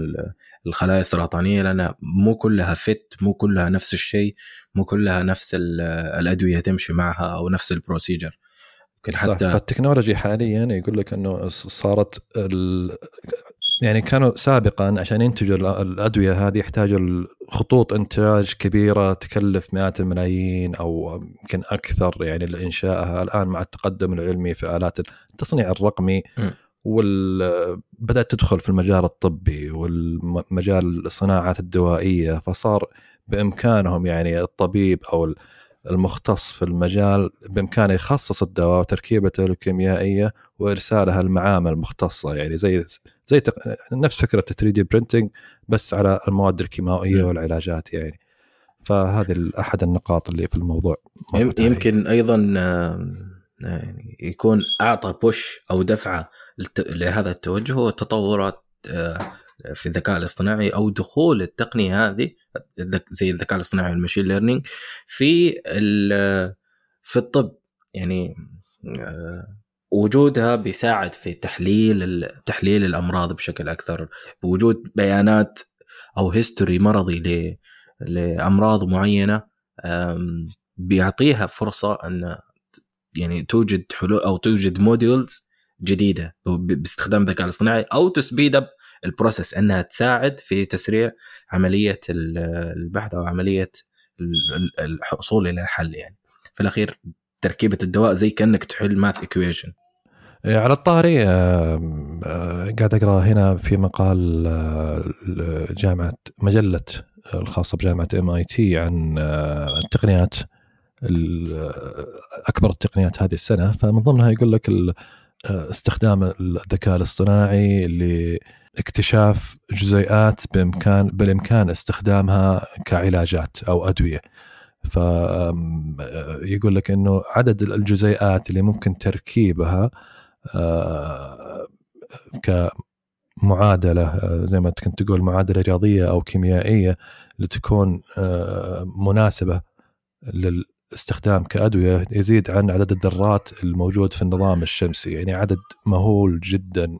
الخلايا السرطانية لانها مو كلها fit مو كلها نفس الشيء مو كلها نفس الأدوية تمشي معها أو نفس ال procedure. ممكن حتى صح فال technology حاليا يقول لك إنه صارت يعني كانوا سابقا عشان ينتجوا الأدوية هذه يحتاجوا خطوط إنتاج كبيرة تكلف مئات الملايين أو يمكن أكثر يعني لإنشائها. الآن مع التقدم العلمي في آلات التصنيع الرقمي بدأت تدخل في المجال الطبي والمجال الصناعات الدوائية فصار بإمكانهم يعني الطبيب أو المختص في المجال بإمكانه يخصص الدواء وتركيبته الكيميائية وإرسالها المعامل المختصة يعني زي زي تق... نفس فكرة 3 دي برنتنج بس على المواد الكيماوية والعلاجات يعني. فهذه أحد النقاط اللي في الموضوع. يمكن أيضا يعني يكون أعطى push أو دفعة لهذا التوجه هو التطورات في الذكاء الاصطناعي أو دخول التقنية هذه زي الذكاء الاصطناعي وال machine learning في في الطب. يعني آه، وجودها بيساعد في تحليل تحليل الأمراض بشكل أكثر. بوجود بيانات أو history مرضي لأمراض معينة بيعطيها فرصة أن يعني توجد حلول أو توجد models جديدة باستخدام الذكاء الاصطناعي أو to speed up ال process إنها تساعد في تسريع عملية البحث أو عملية الحصول إلى الحل يعني. في الأخير تركيبة الدواء زي كأنك تحل math equation على الطاري قاعد أقرأ هنا في مقال جامعه مجلة الخاصة بجامعة ام اي تي عن التقنيات أكبر التقنيات هذه السنة. فمن ضمنها يقول لك استخدام الذكاء الاصطناعي لاكتشاف جزيئات بامكان بالإمكان استخدامها كعلاجات أو أدوية. فيقول لك إنه عدد الجزيئات اللي ممكن تركيبها آه، كمعادلة آه، زي ما كنت تقول معادلة رياضية أو كيميائية لتكون آه، مناسبة للاستخدام كأدوية يزيد عن عدد الذرات الموجود في النظام الشمسي يعني عدد مهول جدا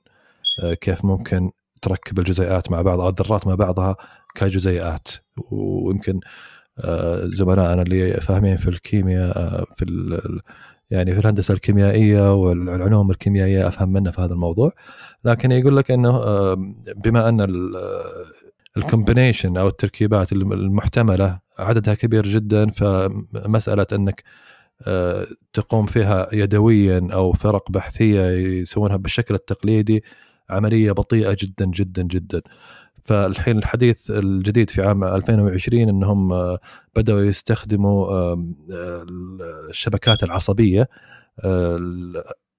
كيف ممكن تركب الجزيئات مع بعضها الذرات مع بعضها كجزيئات. ويمكن زملائنا اللي فاهمين في الكيمياء في يعني في الهندسة الكيميائية والعلوم الكيميائية أفهم منه في هذا الموضوع. لكن يقول لك إنه بما أن الكومبينيشن أو التركيبات المحتملة عددها كبير جدا فمسألة إنك آه، تقوم فيها يدويا أو فرق بحثية يسوونها بالشكل التقليدي عملية بطيئة جدا جدا جدا. فالحين الحديث الجديد في عام 2020 إنهم آه، بدأوا يستخدموا آه، الشبكات العصبية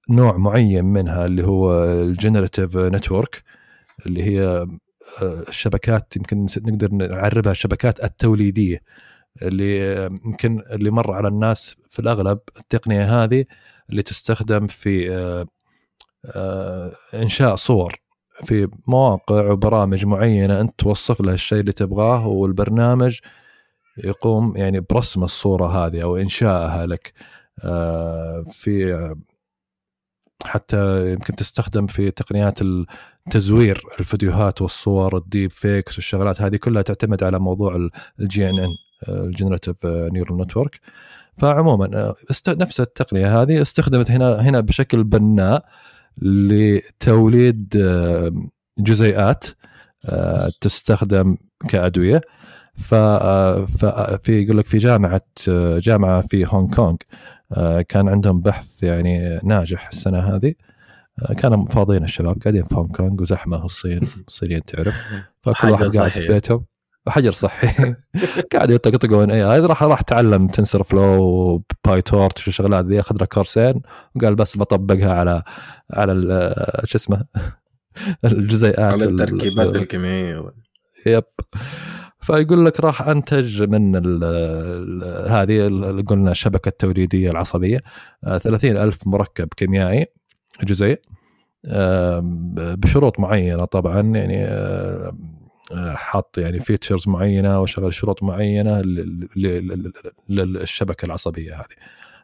نوع معين منها اللي هو ال generative network اللي هي الشبكات يمكن نقدر نعربها الشبكات التوليدية اللي يمكن اللي مر على الناس في الأغلب التقنية هذه اللي تستخدم في إنشاء صور في مواقع وبرامج معينة أنت توصف له الشيء اللي تبغاه والبرنامج يقوم يعني برسم الصورة هذه أو انشائها لك آه، في حتى يمكن تستخدم في تقنيات تزوير الفيديوهات والصور ال deepfakes والشغلات هذه كلها تعتمد على موضوع ال GNN ال generative neural network فعموما آه، نفس التقنية هذه استخدمت هنا هنا بشكل بناء لتوليد جزيئات آه، تستخدم كأدوية. ففي يقول لك في جامعة جامعة في هونغ كونغ. آه، كان عندهم بحث يعني ناجح السنة هذه. آه، كانوا فاضيين الشباب قاعدين في هونغ كونغ وزحمة الصين [laughs] الصينيين تعرف. [laughs] فكل واحد قاعد في بيتهم. وحجر صحي. [laughs] قاعد يطقطقون. اي هذا راح راح تعلم TensorFlow PyTorch والشغلات ذي. أخذ له كورسين وقال بس بطبقها على على شو اسمه؟ الجزيئات على التركيبات الكيميائية. يب. فيقول لك راح أنتج من ال ال هذه قلنا الشبكة التوريدية العصبية 30 آه، ألف مركب كيميائي جزيء بشروط معينة طبعا يعني حط يعني فيتشرز معينة وشغل شروط معينة للشبكة العصبية هذه.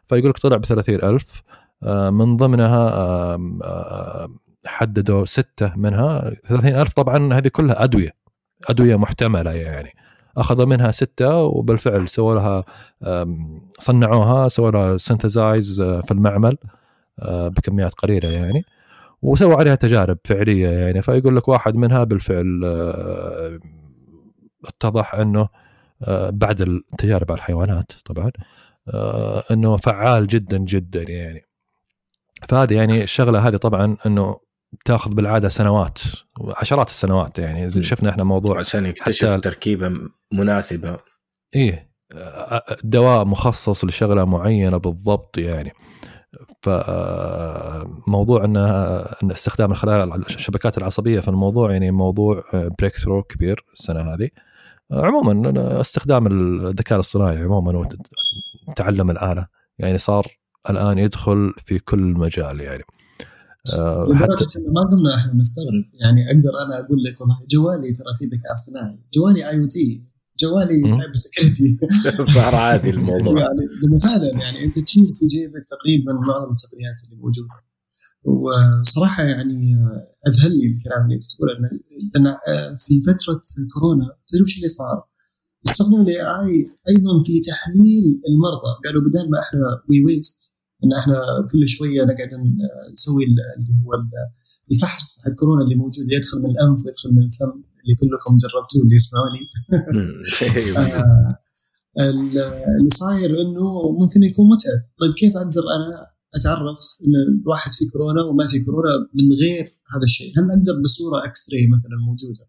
فيقول لك طلع ب 30000 آه، من ضمنها حددوا ستة منها. 30000 طبعا هذه كلها أدوية. أدوية محتملة يعني. اخذوا منها ستة وبالفعل سووا لها صنعوها سووا لها سنتزايز آه، في المعمل آه، بكميات قليلة يعني. وسووا عليها تجارب فعلية يعني. فيقول لك واحد منها بالفعل آه، اتضح إنه بعد التجارب على الحيوانات طبعا إنه فعال جدا جدا يعني. فهذه يعني الشغلة هذه طبعا إنه تاخذ بالعادة سنوات عشرات السنوات يعني. شفنا إحنا موضوع عشان يكتشف تركيبة مناسبة. إيه دواء مخصص لشغلة معينة بالضبط يعني. فموضوع إن إن استخدام الخلايا الشبكات العصبية في الموضوع يعني موضوع بريك ثرو كبير السنة هذه. عموما استخدام الذكاء الاصطناعي عموما وتعلم الآلة يعني صار الآن يدخل في كل مجال يعني. آه، لدرجة إنه ما قمنا إحنا نستغرب يعني أقدر أنا أقول لك والله جوالي ترى فيه ذكاء اصطناعي. جوالي IoT جوالي cyber security [laughs] صار عادي الموضوع. يعني فعلا يعني أنت تشيل في جيبك تقريبا معظم التقنيات اللي موجودة. وصراحة يعني أذهلني الكلام اللي تقول لأن في فترة كورونا تدري وش اللي صار؟ استخدموا ال AI أيضا في تحليل المرضى. قالوا بدل ما إحنا we waste إن إحنا كل شوية نقعد نسوي اللي هو الفحص حق كورونا اللي موجود يدخل من الأنف ويدخل من الفم اللي كلكم جربتوه اللي يسمعوني. [laughs] آه، اللي صاير إنه ممكن يكون متعب. طيب كيف أقدر أنا أتعرف إن الواحد في كورونا وما في كورونا من غير هذا الشيء؟ هل أقدر بصورة X-ray مثلا موجودة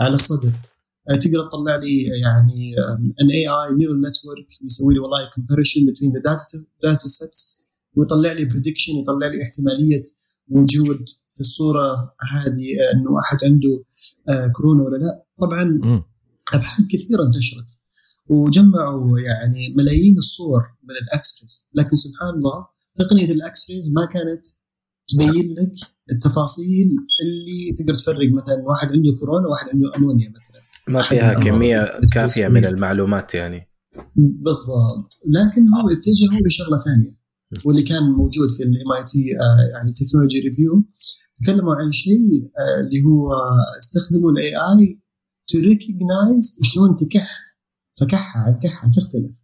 على الصدر؟ تقدر تطلع لي يعني an AI neural network يسوي لي والله comparison بين the data data sets ويطلع لي prediction يطلع لي احتمالية وجود في الصورة هذه إنه واحد عنده آه، كورونا ولا لا. طبعا أبحاث كثيرة انتشرت وجمعوا يعني ملايين الصور من ال X لكن سبحان الله تقنية ال X ما كانت تبين لك التفاصيل اللي تقدر تفرق. مثلا واحد عنده كورونا وواحد عنده نمونيا مثلا. ما فيها كمية كافية من المعلومات يعني. بالضبط. لكن هو اتجهوا لشغلة ثانية واللي كان موجود في ال MIT يعني Technology Review تكلموا عن شيء آه، اللي هو استخدموا ال AI to recognize شلون تكح. فكحه عن كحه تختلف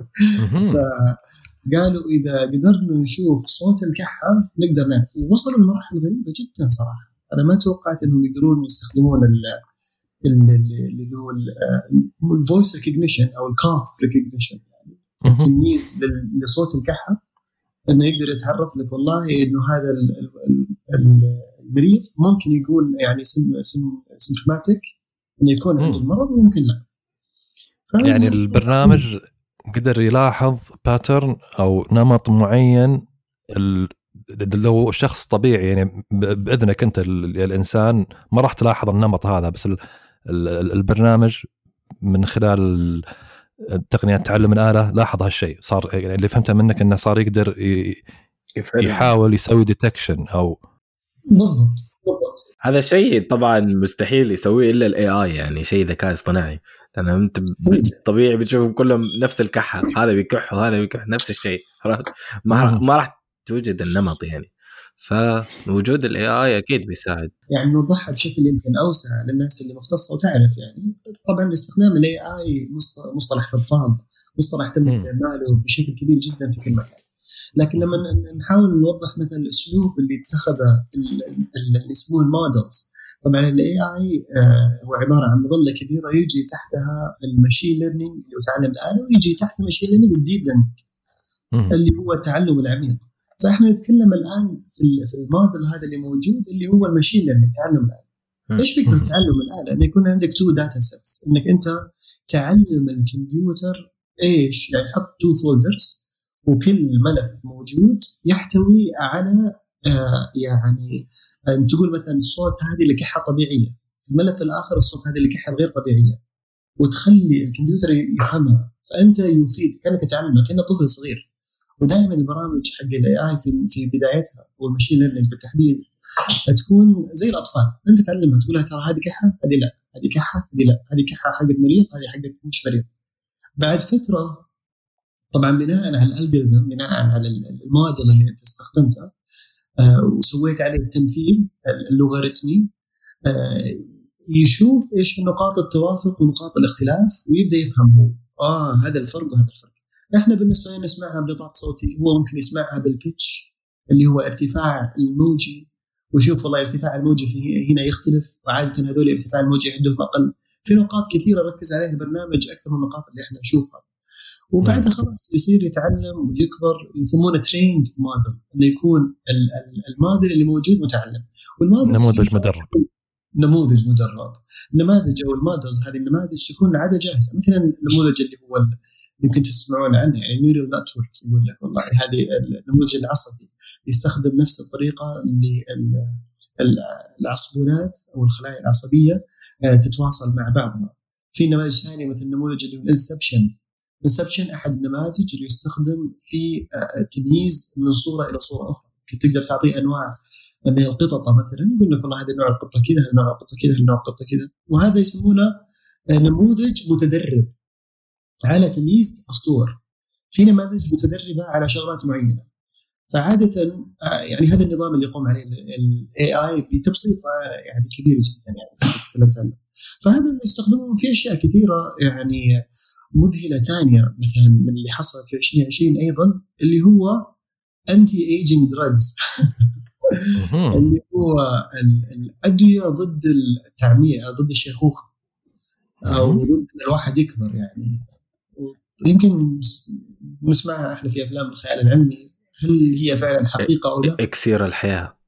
[laughs] فقالوا إذا قدرنا نشوف صوت الكحة نقدر نعرف. ووصلوا لمراحل غريبة جدا صراحة. أنا ما توقعت إنهم يقدرون يستخدمون اللي هو ال voice recognition أو ال cough recognition يعني التمييز لصوت الكحة إنه يقدر يتعرف لك والله إنه هذا المريض ممكن يكون يعني symptomatic إنه يكون عنده المرض وممكن لا. يعني البرنامج قدر يلاحظ pattern أو نمط معين لو شخص طبيعي يعني بأذنك أنت الإنسان ما راح تلاحظ النمط هذا بس البرنامج من خلال تقنيات تعلم الآلة لاحظ هالشيء. صار يعني اللي فهمته منك إنه صار يقدر يحاول يسوي detection أو بالضبط. بالضبط هذا شيء طبعا مستحيل يسويه إلا ال AI يعني شيء ذكاء اصطناعي. أنا أنت طبيعي بتشوفهم كلهم نفس الكحة. هذا بيكح وهذا بيكح نفس الشيء ما ما راح توجد النمط يعني. فوجود ال AI أكيد بيساعد. يعني نوضحها بشكل يمكن أوسع للناس اللي مختصة وتعرف يعني. طبعا استخدام ال AI مصطلح فضفاض مصطلح تم استعماله بشكل كبير جدا في كل مكان. لكن لما نحاول نوضح مثلا الأسلوب اللي اتخذه اللي يسموه ال models. طبعا ال AI آه، هو عبارة عن مظلة كبيرة يجي تحتها ال machine learning اللي هو تعلم الاله ويجي تحت ال machine learning ال deep learning اللي هو التعلم العميق. فاحنا نتكلم الآن في في الموديل هذا اللي موجود اللي هو ال machine learning تعلم الاله إيش فكرة تعلم الاله؟ انه يكون عندك two data sets إنك أنت تعلم الكمبيوتر إيش؟ يعني تحط two folders وكل ملف موجود يحتوي على آه يعني آه تقول مثلا الصوت هذه لكحة طبيعية. الملف الآخر الصوت هذه لكحة غير طبيعية. وتخلي الكمبيوتر يفهمها. فأنت يفيد كأنك تعلمه كانه طفل صغير. ودائما البرامج حق ال AI في في بدايتها وال machine learning بالتحديد. تكون زي الأطفال. أنت تعلمها تقول لها ترى هذه كحة هذه لا. هذه كحة هذه لا. هذه كحة حقت مريض هذه حقت مش مريض. بعد فترة طبعا بناء على الالجوريثم بناء على الموديل اللي أنت استخدمته آه وسويت عليه التمثيل اللوغاريتمي آه يشوف إيش نقاط التوافق ونقاط الاختلاف ويبدأ يفهم هو آه هذا الفرق وهذا الفرق. إحنا بالنسبة لنا نسمعها بنطاق صوتي هو ممكن يسمعها بالبيتش اللي هو ارتفاع الموجي. وشوف والله ارتفاع الموجي في هنا يختلف وعادة هذول ارتفاع الموجي عندهم أقل. في نقاط كثيرة ركز عليها البرنامج أكثر من النقاط اللي إحنا نشوفها. وبعدها خلاص يصير يتعلم ويكبر يسمونه trained model إنه يكون الموديل اللي موجود متعلم. والموديل نموذج مدرب. نموذج مدرب. النماذج أو ال models هذه النماذج تكون عادة جاهزة. مثلا النموذج اللي هو يمكن تسمعون عنه يعني neural network يقول لك والله هذه النموذج العصبي يستخدم نفس الطريقة اللي العصبونات أو الخلايا العصبية آه، تتواصل مع بعضها. في نماذج ثانية مثل النموذج اللي هو الإنسبشن. الإنسبشن أحد النماذج اللي يستخدم في آه، التمييز من صورة إلى صورة أخرى، تقدر تعطيه أنواع من القطط مثلا يقول لك والله هذا نوع القطة كذا هذا نوع القطة كذا هذا نوع القطة كذا وهذا يسمونه آه، نموذج متدرب على تمييز الصور في نماذج متدربة على شغلات معينة. فعادة آه، يعني هذا النظام اللي يقوم عليه ال AI بتبسيط يعني كبير جدا يعني تكلمت عنه. فهذا يستخدمون في أشياء كثيرة يعني مذهلة ثانية مثلا من اللي حصلت في 2020 أيضا اللي هو anti aging drugs اللي هو الأدوية ضد التعمير ضد الشيخوخة. أو ضد إن الواحد يكبر يعني. يمكن نسمعها إحنا في أفلام الخيال العلمي. هل هي فعلا حقيقة أو لا؟ إكسير الحياة.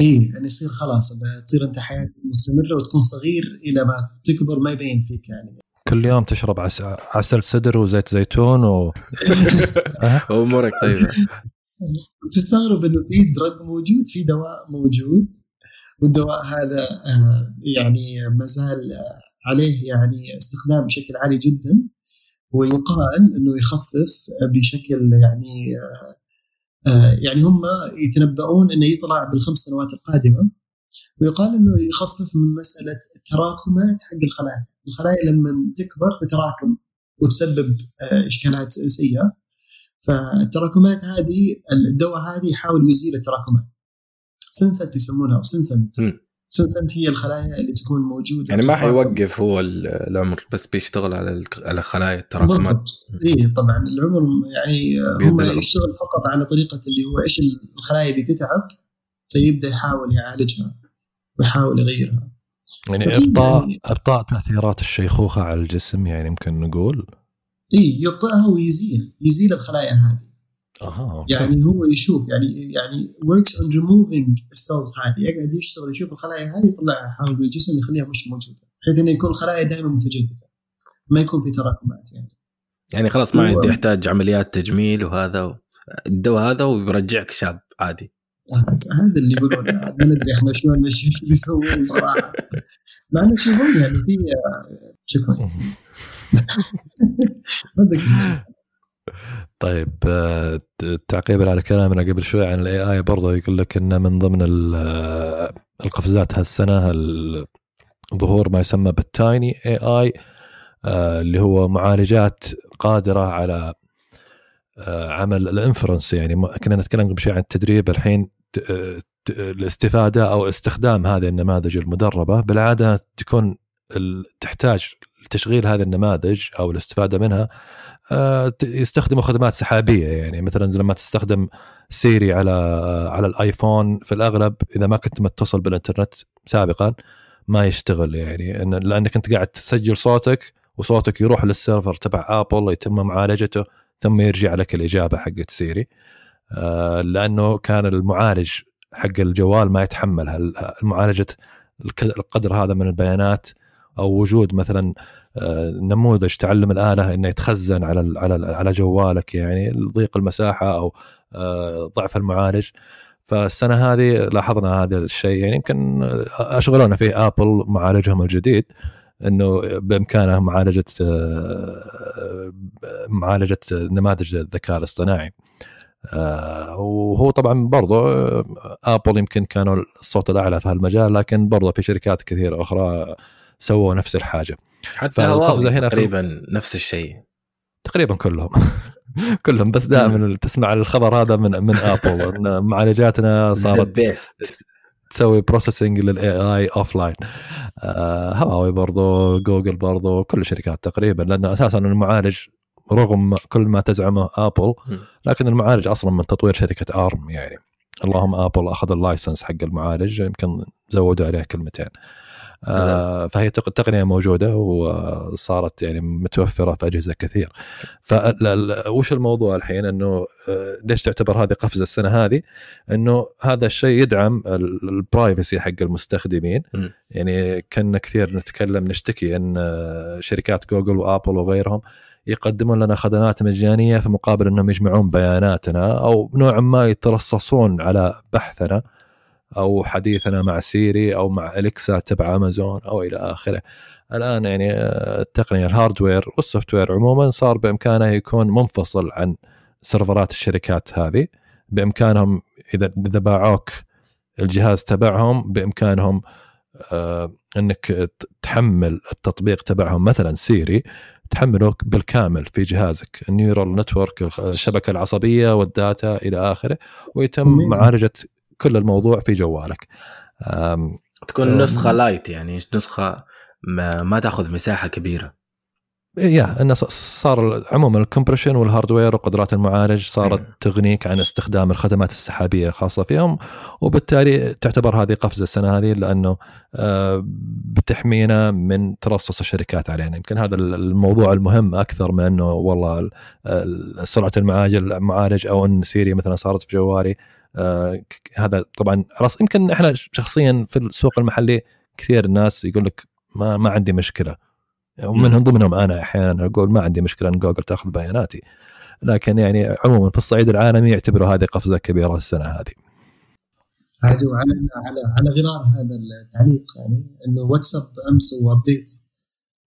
إي يعني يصير خلاص. تصير أنت حياتك مستمرة وتكون صغير إلى ما تكبر ما يبين فيك يعني. كل يوم تشرب عس... عسل سدر وزيت زيتون و [laughs] أمورك طيبة. [laughs] تستغرب إنه في drug موجود في دواء موجود والدواء هذا آه، يعني ما زال عليه يعني استخدام بشكل عالي جدا. ويقال إنه يخفف بشكل يعني آه، يعني هم يتنبؤون إنه يطلع بالخمس سنوات القادمة ويقال إنه يخفف من مسألة التراكمات حق الخلايا، الخلايا لما تكبر تتراكم وتسبب آه، إشكالات سيئة. فالتراكمات هذه الدواء هذه يحاول يزيل التراكمات. senescent يسمونها أو senescent senescent هي الخلايا اللي تكون موجودة يعني ما حيوقف هو العمر بس بيشتغل على على خلايا التراكمات. اي طبعا. العمر يعني هم يشتغل فقط على طريقة اللي هو إيش الخلايا اللي تتعب فيبدأ يحاول يعالجها ويحاول يغيرها. يعني ابطاء يعني ابطاء تأثيرات الشيخوخة على الجسم يعني ممكن نقول؟ اي يبطئها ويزيل يزيل الخلايا هذه. أها يعني هو يشوف يعني يعني وركس اون ريموفينج السيلز هذه يقعد يشتغل يشوف الخلايا هذه يطلعها من الجسم يخليها مش موجودة بحيث إنه يكون الخلايا دائما متجددة ما يكون في تراكمات يعني. يعني خلاص ما عاد يحتاج عمليات تجميل وهذا الدواء هذا ويرجعك شاب عادي. هذا اللي يقولون ما ندري إحنا شلون شو بيسوون صراحة. مع إنه شوفون يعني في شكرا. [laughs] ما [laughs] طيب آه، تعقيبا على كلامنا قبل شوي عن ال AI برضه يقول لك إنه من ضمن آه، القفزات هالسنة ظهور ما يسمى بال tiny AI آه، اللي هو معالجات قادرة على عمل ال inference. يعني كنا نتكلم قبل شوي عن التدريب الحين الاستفادة أو استخدام هذه النماذج المدربة. بالعادة تكون تحتاج لتشغيل هذه النماذج أو الاستفادة منها يستخدموا خدمات سحابية يعني. مثلا لما تستخدم سيري على على الآيفون في الأغلب إذا ما كنت متصل بالإنترنت سابقا ما يشتغل يعني. لأنك أنت قاعد تسجل صوتك وصوتك يروح لل server تبع آبل يتم معالجته ثم يرجع لك الإجابة حقت سيري. آه، لأنه كان المعالج حق الجوال ما يتحمل معالجه القدر هذا من البيانات أو وجود مثلا آه، نموذج تعلم الآلة إنه يتخزن على على على جوالك يعني ضيق المساحة أو آه، ضعف المعالج. فالسنة هذه لاحظنا هذا الشيء. يعني يمكن أشغلونا فيه ابل معالجهم الجديد إنه بإمكانه معالجة آه، معالجة نماذج الذكاء الاصطناعي. وهو طبعا برضو ابل يمكن كانوا الصوت الأعلى في هالمجال لكن برضو في شركات كثيرة أخرى سووا نفس الحاجة. حتى هواوي هنا تقريبا. نفس الشيء. تقريبا كلهم. [laughs] كلهم بس دائما تسمع الخبر هذا من من ابل [laughs] إن معالجاتنا صارت تسوي processing لل AI offline هواوي برضو جوجل برضو كل الشركات تقريبا لأن أساسا المعالج رغم كل ما تزعمه ابل لكن المعالج أصلا من تطوير شركة ARM يعني. اللهم ابل أخذ ال license حق المعالج يمكن زودوا عليه كلمتين. آه فهي تقنية موجودة وصارت يعني متوفرة في أجهزة كثير. فوش الموضوع الحين؟ إنه آه، ليش تعتبر هذه قفزة السنة هذه؟ إنه هذا الشيء يدعم ال privacy حق المستخدمين. م. يعني كنا كثير نتكلم نشتكي إن آه، شركات جوجل وآبل وغيرهم يقدمون لنا خدمات مجانية في مقابل إنهم يجمعون بياناتنا أو نوعا ما يترصصون على بحثنا. أو حديثنا مع سيري أو مع أليكسا تبع أمازون أو إلى آخره. الآن يعني آه، التقنية ال hardware وال software عموما صار بإمكانه يكون منفصل عن سيرفرات الشركات هذه. بإمكانهم إذا إذا باعوك الجهاز تبعهم بإمكانهم آه إنك تحمل التطبيق تبعهم. مثلا سيري تحمله بالكامل في جهازك. ال neural network الشبكة العصبية وال data إلى آخره. ويتم معالجة كل الموضوع في جوالك. تكون نسخة lite يعني نسخة ما, ما تأخذ مساحة كبيرة. yeah إنه صار عموما ال compression وال hardware وقدرات المعالج صارت. تغنيك عن استخدام الخدمات السحابية الخاصه فيهم وبالتالي تعتبر هذه قفزة السنة هذه لأنه آه، بتحمينا من ترصص الشركات علينا. يمكن هذا الموضوع المهم أكثر من إنه والله سرعة المعالج المعالج أو إن سيري مثلا صارت في جوالي آه هذا طبعا راس يمكن إحنا شخصيا في السوق المحلي كثير الناس يقول لك ما ما عندي مشكلة. ومنهم ضمنهم أنا أحيانا أقول ما عندي مشكلة ان جوجل تأخذ بياناتي. لكن يعني عموما في الصعيد العالمي يعتبروا هذه قفزة كبيرة السنة هذه. على على على غرار هذا التعليق يعني إنه واتساب أمس سوى update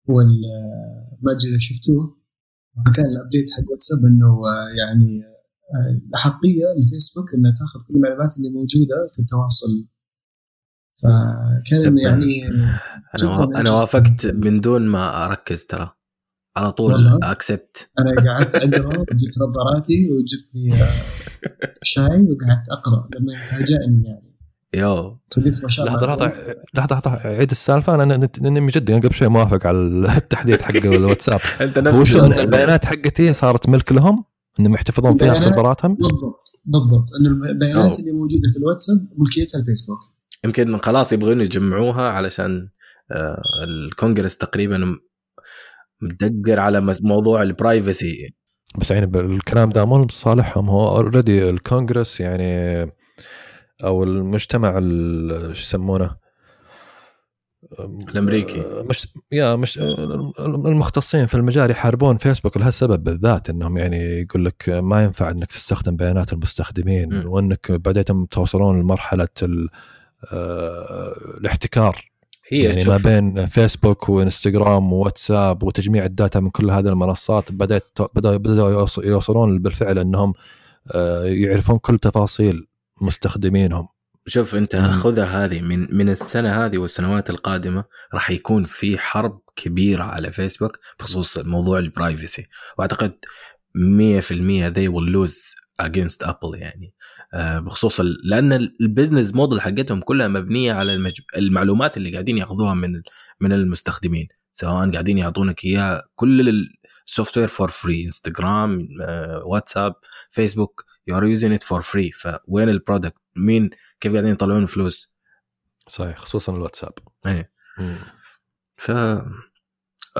وال ما أدري إذا شفتوه. كان ال update حق واتساب إنه يعني الأحقية لفيسبوك إنها تأخذ كل المعلومات اللي موجودة في التواصل. فكان يعني أنا أنا وافقت من دون ما أركز ترى. على طول اكسبت أنا قعدت أقرأ وجبت نظاراتي وجبت لي آه، شاي وقعدت أقرأ لما فاجأني يعني. يو. ما شاء الله. لحظة لحظة لحظة عيد السالفة. أنا من جد قبل شوي موافق على التحديث حق الواتساب [laughs] أنت نفس البيانات حقتي صارت ملك لهم؟ إنهم يحتفظون فيها سيرفراتهم بالضبط بالضبط. انه البيانات اللي موجودة في الواتساب ملكيتها الفيسبوك. يمكن خلاص يبغون يجمعوها علشان آه، الكونغرس تقريبا مدقر على موضوع ال privacy بس يعني الكلام ده مو لصالحهم. هو already الكونغرس يعني أو المجتمع شو يسمونه؟ الأمريكي. آه، مش يا مش المختصين في المجال يحاربون فيسبوك لهالسبب بالذات إنهم يعني يقول لك ما ينفع إنك تستخدم بيانات المستخدمين م. وإنك بعدين توصلون لمرحلة آه، الاحتكار. هي يعني ما بين فيسبوك وإنستغرام وواتساب وتجميع ال data من كل هذه المنصات بدات بدأوا يوصلون بالفعل إنهم آه، يعرفون كل تفاصيل مستخدمينهم. شوف انت. خذها هذه من من السنة هذه والسنوات القادمة راح يكون في حرب كبيرة على فيسبوك بخصوص موضوع ال privacy وأعتقد 100% they will lose against ابل يعني بخصوص ال- لأن ال business model حقتهم كلها مبنية على. المعلومات اللي قاعدين ياخذوها من من المستخدمين سواء قاعدين يعطونك اياها كل ال software for free انستغرام واتساب فيسبوك you are using it for free فوين ال product مين؟ كيف قاعدين يطلعون فلوس صحيح خصوصا الواتساب. إيه. ف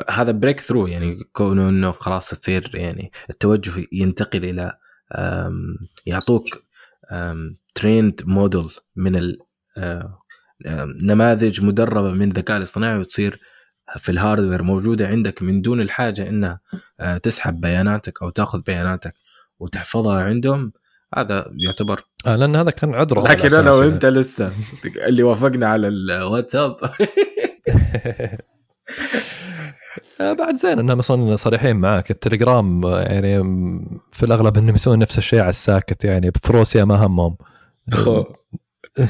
هذا breakthrough يعني كونه إنه خلاص تصير يعني التوجه ينتقل إلى يعطوك trained model من نماذج مدربة من الذكاء الاصطناعي وتصير في ال hardware موجودة عندك من دون الحاجة إنها آه، تسحب بياناتك أو تأخذ بياناتك وتحفظها عندهم هذا يعتبر آه لأن هذا كان عذره لكن أنا. وأنت لسه اللي وافقنا على الواتساب آه، [laughs] بعد زين. إنهم أصلا صريحين معاك. التليجرام آه، يعني في الأغلب إنهم يسوون نفس الشيء على الساكت يعني بفروسيا ما همهم. أخو. [laughs]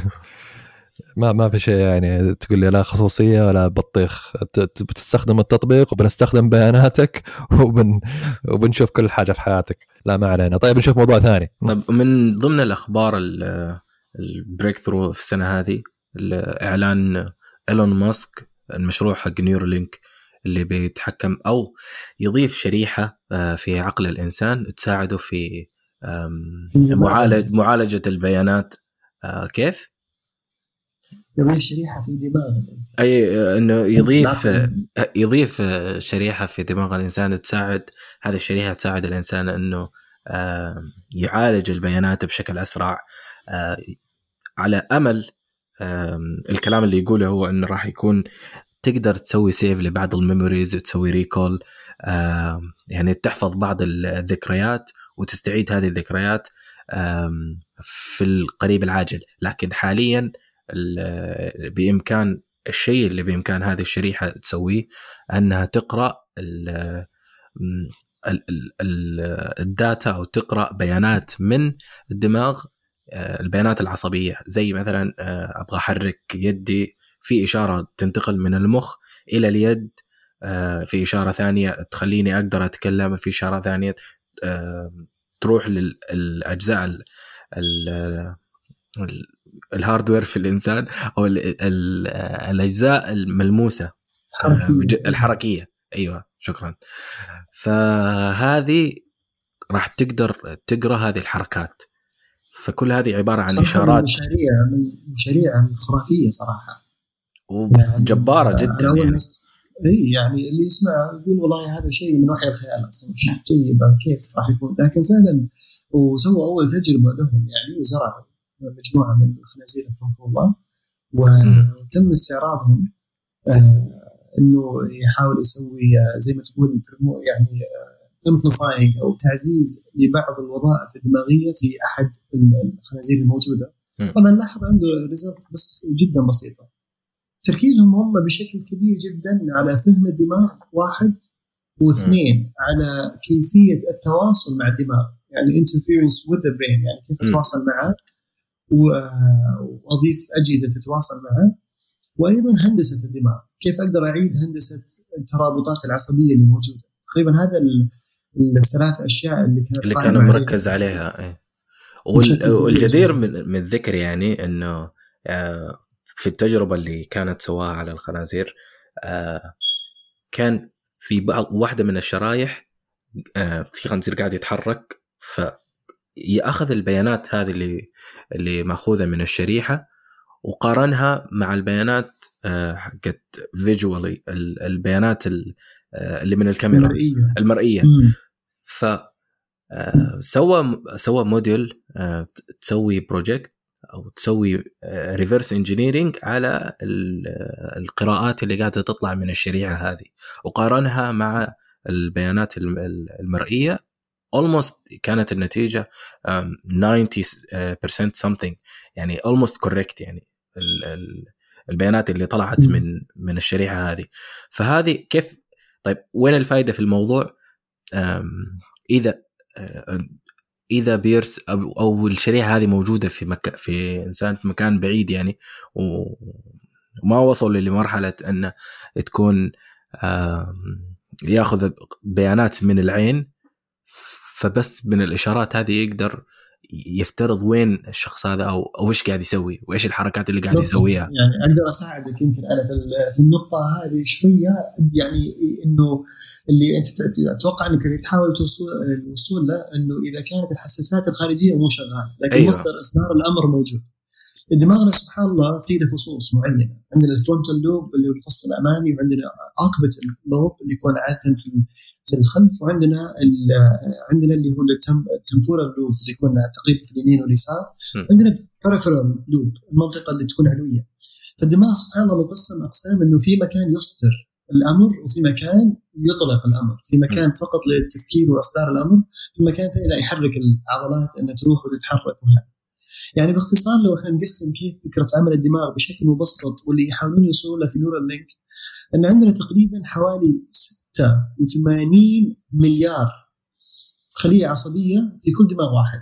ما ما في شيء يعني تقول لي لا خصوصية ولا بطيخ. بتستخدم التطبيق وبنستخدم بياناتك [laughs] وبن وبنشوف كل حاجة في حياتك. لا ما علينا. طيب نشوف موضوع ثاني. طب من ضمن الأخبار ال- ال breakthrough في السنة هذه اعلان إيلون ماسك المشروع حق نيورلينك اللي بيتحكم أو يضيف شريحة آه، في عقل الإنسان تساعده في معالج. معالجة البيانات آه، كيف؟ يضيف شريحة في دماغ الإنسان أي آه، إنه يضيف يضيف شريحة في دماغ الإنسان تساعد هذه الشريحة تساعد الإنسان إنه يعالج البيانات بشكل أسرع على أمل الكلام اللي يقوله هو إنه راح يكون تقدر تسوي save لبعض ال memories وتسوي recall يعني تحفظ بعض الذكريات وتستعيد هذه الذكريات في القريب العاجل. لكن حاليا ال- بإمكان الشيء اللي بإمكان هذه الشريحة تسويه أنها تقرأ ال data أو تقرأ بيانات من الدماغ آه، البيانات العصبية. زي مثلا آه، أبغى أحرك يدي في إشارة تنتقل من المخ إلى اليد آه، في إشارة ثانية تخليني أقدر أتكلم في إشارة ثانية آه، تروح للاجزاء ال- ال- ال- الهاردوير في الإنسان أو ال ال الأجزاء الملموسة حركية. الج- الحركية. أيوه شكرا. فهذه راح تقدر تقرأ هذه الحركات. فكل هذه عبارة عن إشارات. مشاريع مشاريع خرافية صراحة. وجباره أنا جدا أول يعني. إي يعني اللي يسمع يقول والله هذا شيء من وحي الخيال أصلا. شيء طيب كيف راح يكون؟ لكن فعلا وسووا أول تجربة لهم يعني وزرعوا مجموعة من الخنازير في الله وتم استعراضهم آه إنه يحاول يسوي آه، زي ما تقول يعني amplifying أو تعزيز لبعض الوظائف الدماغية في أحد الخنازير الموجودة. مم. طبعا لاحظ عنده result بس جدا بسيطة. تركيزهم هم بشكل كبير جدا على فهم الدماغ واحد واثنين على كيفية التواصل مع الدماغ يعني interference with the brain يعني كيف. أتواصل معه وأضيف أجهزة تتواصل معه وأيضا هندسة الدماغ كيف أقدر أعيد هندسة الترابطات العصبية اللي موجودة تقريبا هذا ال- الثلاث أشياء اللي كانت اللي كان عليها. مركز عليها كبير والجدير من الذكر يعني إنه آه، في التجربة اللي كانت سواها على الخنازير آه، كان في بعض واحدة من الشرايح آه، في خنزير قاعد يتحرك فياخذ البيانات هذه اللي اللي مأخوذة من الشريحة وقارنها مع البيانات آه، حقت visually البيانات ال- اللي من الكاميرا المرئية المرئية. ف سوى سوى موديل تسوي project أو تسوي reverse engineering على آه، القراءات اللي قاعدة تطلع من الشريحه هذه وقارنها مع البيانات الم- ال- المرئية almost كانت النتيجة آم، 90% something يعني almost correct يعني ال- ال- البيانات اللي طلعت. من من الشريحه هذه فهذه كيف طيب وين الفائده في الموضوع؟ إذا آه، إذا بيرس أو, أو الشريحة هذه موجودة في مكان في إنسان في مكان بعيد يعني وما وصل لمرحلة انه تكون يأخذ بيانات من العين فبس من الإشارات هذه يقدر يفترض وين الشخص هذا أو أو إيش قاعد يسوي وإيش الحركات اللي قاعد يسويها. يعني أقدر أساعدك يمكن أنا في النقطة هذه شوية يعني إنه اللي أنت أتوقع أنك تحاول توصل الوصول له إنه إذا كانت الحساسات الخارجية مو شغالة لكن أيوة. مصدر إصدار الأمر موجود. دماغنا سبحان الله فيه له فصوص معينة. عندنا ال frontal lobe اللي هو الفص الأمامي وعندنا occipital lobe اللي يكون عادة في في الخلف وعندنا عندنا اللي هو ال temporal lobe اللي يكون تقريبا في اليمين واليسار. عندنا parietal lobe المنطقة اللي تكون علوية. فالدماغ سبحان الله مقسم أقسام إنه في مكان يصدر الأمر وفي مكان يطلق الأمر، في مكان فقط للتفكير وإصدار الأمر، في مكان ثاني لا يحرك العضلات إنها تروح وتتحرك وهذا. يعني باختصار لو إحنا نقسم كيف فكرة عمل الدماغ بشكل مبسط واللي يحاولون يوصلوا له في نورال لينك إن عندنا تقريبا حوالي 86 مليار خلية عصبية في كل دماغ واحد.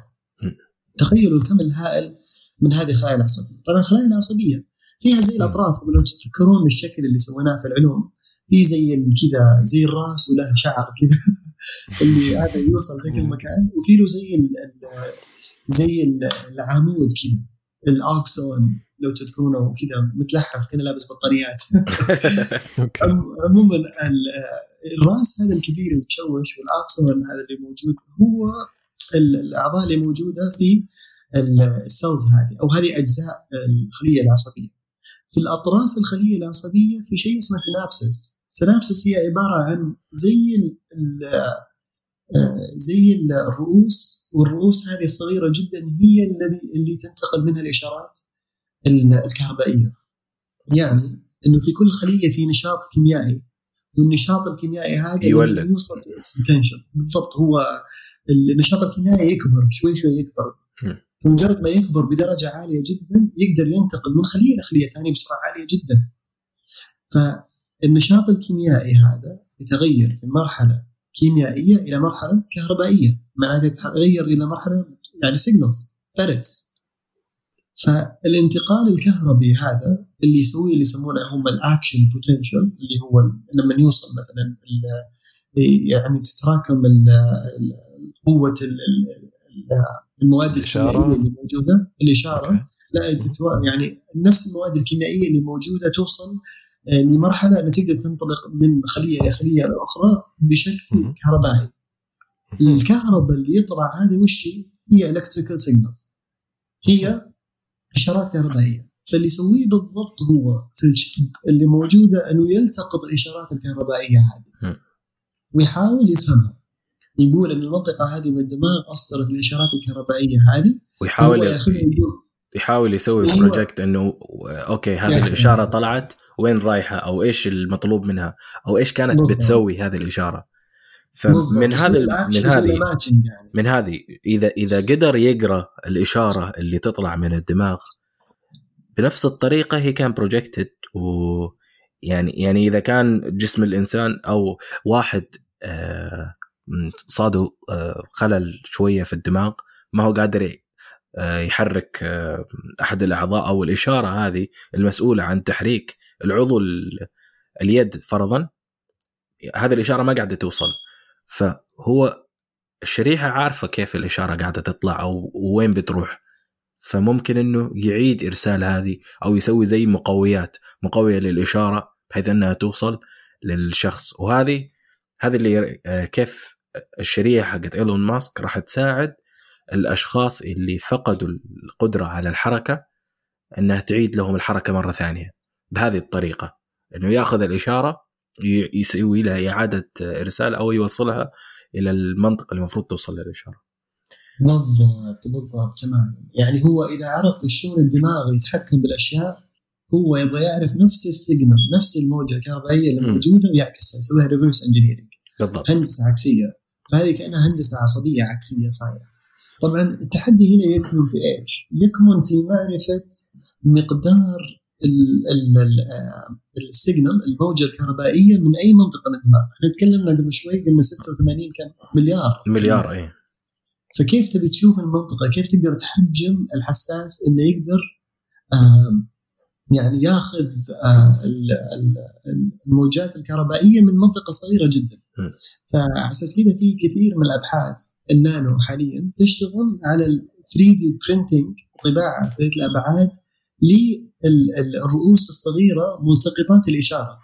تخيلوا الكم الهائل من هذه الخلايا العصبية. طبعا الخلايا العصبية فيها زي الأطراف لو تتذكرون الشكل اللي سويناه في العلوم. في زي كذا زي الراس وله شعر كذا [laughs] اللي هذا يوصل ذاك المكان وفي له زي زي العمود كذا ال axon لو تذكرونه كذا متلحف كان لابس بطاريات. [laughs] عموما الراس هذا الكبير المشوش وال axon هذا اللي موجود هو الأعضاء اللي موجودة في ال cells هذه أو هذه أجزاء الخلية العصبية. في الأطراف الخلية العصبية في شيء اسمه synapses هي عبارة عن زي آه، زي الرؤوس والرؤوس هذه الصغيرة جدا هي الذي اللي تنتقل منها الإشارات الكهربائية. يعني إنه في كل خلية في نشاط كيميائي والنشاط الكيميائي هذا يولد يوصل بالضبط هو النشاط الكيميائي يكبر شوي شوي يكبر. فمجرد ما يكبر بدرجة عالية جدا يقدر ينتقل من خلية لخلية ثانية بسرعة عالية جدا. فالنشاط الكيميائي هذا يتغير في مرحلة كيميائية إلى مرحلة كهربائية. معناتها تتغير إلى مرحلة يعني signals فريتس فالانتقال الكهربي هذا اللي يسويه اللي يسمونه هم ال action potential اللي هو لما يوصل مثلا يعني تتراكم قوة المواد الكيميائية اللي موجودة. الإشارة. لا يعني نفس المواد الكيميائية اللي موجودة توصل لمرحلة انها تقدر تنطلق من خلية إلى خلية أخرى بشكل كهربائي. الكهرباء اللي يطلع هذه وش هي؟ electrical signals. هي إشارات كهربائية. فاللي يسويه بالضبط هو اللي موجودة أنه يلتقط الإشارات الكهربائية هذه ويحاول يفهمها. يقول أن المنطقة هذه من الدماغ أصدرت الإشارات الكهربائية هذه ويحاول يقول يحاول يسوي project إنه okay هذه الإشارة طلعت وين رايحة؟ أو إيش المطلوب منها؟ أو إيش كانت بالضبط. بتسوي هذه الإشارة؟ فمن هذا من هذه يعني. من هذه إذا إذا قدر يقرأ الإشارة اللي تطلع من الدماغ بنفس الطريقة he can project it و يعني يعني إذا كان جسم الإنسان أو واحد آه، صاده آه، خلل شوية في الدماغ ما هو قادر يحرك آه، أحد الأعضاء أو الإشارة هذه المسؤولة عن تحريك العضو اليد فرضا. هذه الإشارة ما قاعدة توصل. فهو الشريحة عارفة كيف الإشارة قاعدة تطلع أو وين بتروح. فممكن إنه يعيد إرسال هذه أو يسوي زي مقويات مقوية للإشارة بحيث إنها توصل للشخص. وهذه هذه اللي آه، كيف الشريحة حقت إيلون ماسك راح تساعد الأشخاص اللي فقدوا القدرة على الحركة أنها تعيد لهم الحركة مرة ثانية بهذه الطريقة إنه يأخذ الإشارة يسوي لها إعادة إرسال أو يوصلها إلى المنطقة اللي المفروض توصل للاشاره. بالضبط بالضبط تماما يعني هو إذا عرف شلون الدماغ يتحكم بالأشياء هو يبغى يعرف نفس ال signal نفس الموجة الكهربائيه اللي موجوده ويعكسها يسويها reverse engineering بالضبط. هندسة عكسية. فهذه كأنها هندسة عصبية عكسية صايرة. طبعا التحدي هنا يكمن في إيش؟ يكمن في معرفة مقدار السيجنال الموجة الكهربائية من أي منطقة من الدماغ، إحنا تكلمنا قبل شوي قلنا 86 كم مليار. مليار اي فكيف تبي تشوف المنطقة؟ كيف تقدر تحجم الحساس إنه يقدر آه يعني ياخذ آه الموجات الكهربائية من منطقة صغيرة جدا. فعلى أساس كذا في كثير من الأبحاث النانو حاليا تشتغل على ال 3 دي برينتنج طباعة ذات الأبعاد للرؤوس الصغيرة ملتقطات الإشارة.